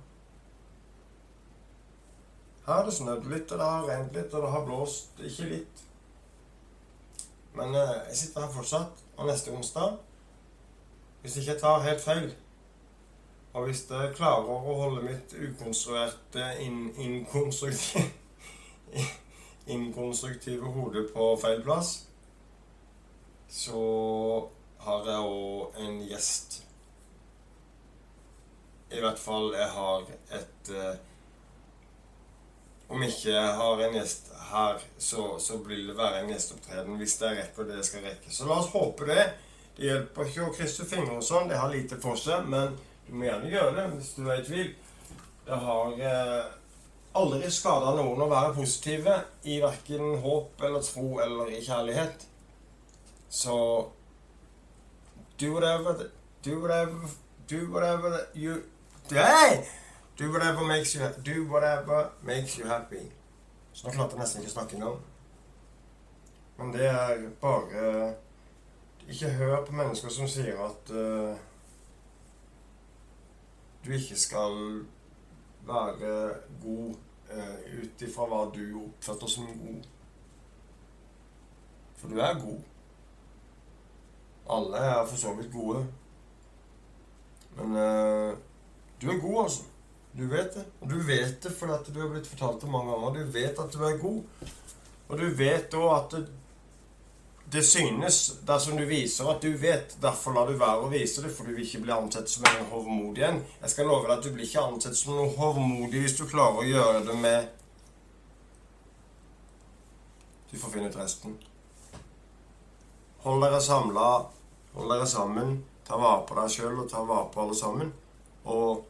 Her har det snødd litt, og det har regnet litt, og det har blåst ikke litt. Men eh, jeg sitter her fortsatt, og neste onsdag Hvis ikke jeg tar helt feil, og hvis jeg klarer å holde mitt ukonstruerte, inn, inkonstruktive, inkonstruktive hode på feil plass, så har jeg òg en gjest. I hvert fall jeg har et uh, om ikke jeg har en gjest her, så, så vil det være en gjesteopptreden hvis jeg rekker det jeg skal rekke. Så la oss håpe det. Det hjelper ikke å krysse fingre og sånn. Det har lite for seg. Men du må gjerne gjøre det hvis du er i tvil. Det har eh, aldri skada noen å være positive i verken håp eller tro eller i kjærlighet. Så do whatever Do whatever Do whatever you! Do whatever makes you Do whatever makes you happy. Så nå klarte jeg nesten ikke å snakke engang. Men det er bare Ikke hør på mennesker som sier at uh, du ikke skal være god uh, ut ifra hva du oppfatter som god. For du er god. Alle er for så vidt gode. Men uh, du er god, altså. Du vet det. Og du vet det fordi at du har blitt fortalt det mange ganger. Du vet at du er god. Og du vet òg at det, det synes dersom du viser at du vet. Derfor lar du være å vise det, for du vil ikke bli ansett som en hovmodig en. Jeg skal love deg at du blir ikke ansett som noe hovmodig hvis du klarer å gjøre det med Du får finne ut resten. Hold dere samla, hold dere sammen. Ta vare på deg sjøl og ta vare på alle sammen. Og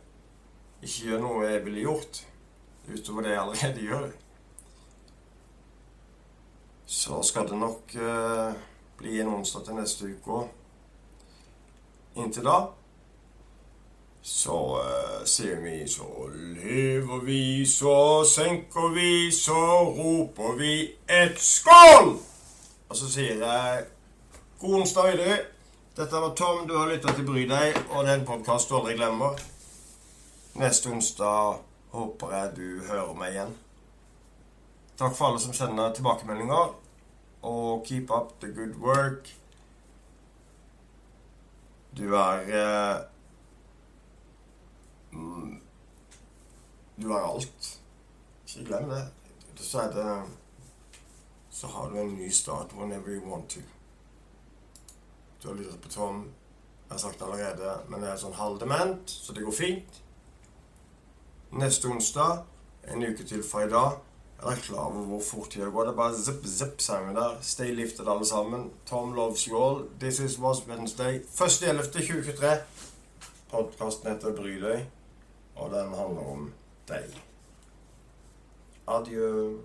ikke gjør noe jeg ville gjort utover det jeg allerede gjør. Så skal det nok uh, bli en onsdag til neste uke òg. Inntil da så uh, sier vi så lever vi, så senker vi, så roper vi et skål! Og så sier jeg god onsdag videre. Dette var Tom. Du har lytta til Bry deg, og det er en podkast du aldri glemmer. Neste onsdag håper jeg du hører meg igjen. Takk for alle som sender tilbakemeldinger. Og keep up the good work. Du er eh, mm, Du er alt. Ikke glem det. Så er det Så har du en ny start whenever you want to. Du har lyttet på Tom. Jeg har sagt det allerede, men jeg er sånn halvdement, så det går fint. Neste onsdag, en uke til fra i dag, er dere klar over hvor fort tida går? Det er bare zipp, zipp, sangen der. Stay lifted, alle sammen. Tom loves you all. This is Was Wednesday. 1.11.2023. Podkasten heter Bry deg, og den handler om deg. Adjø.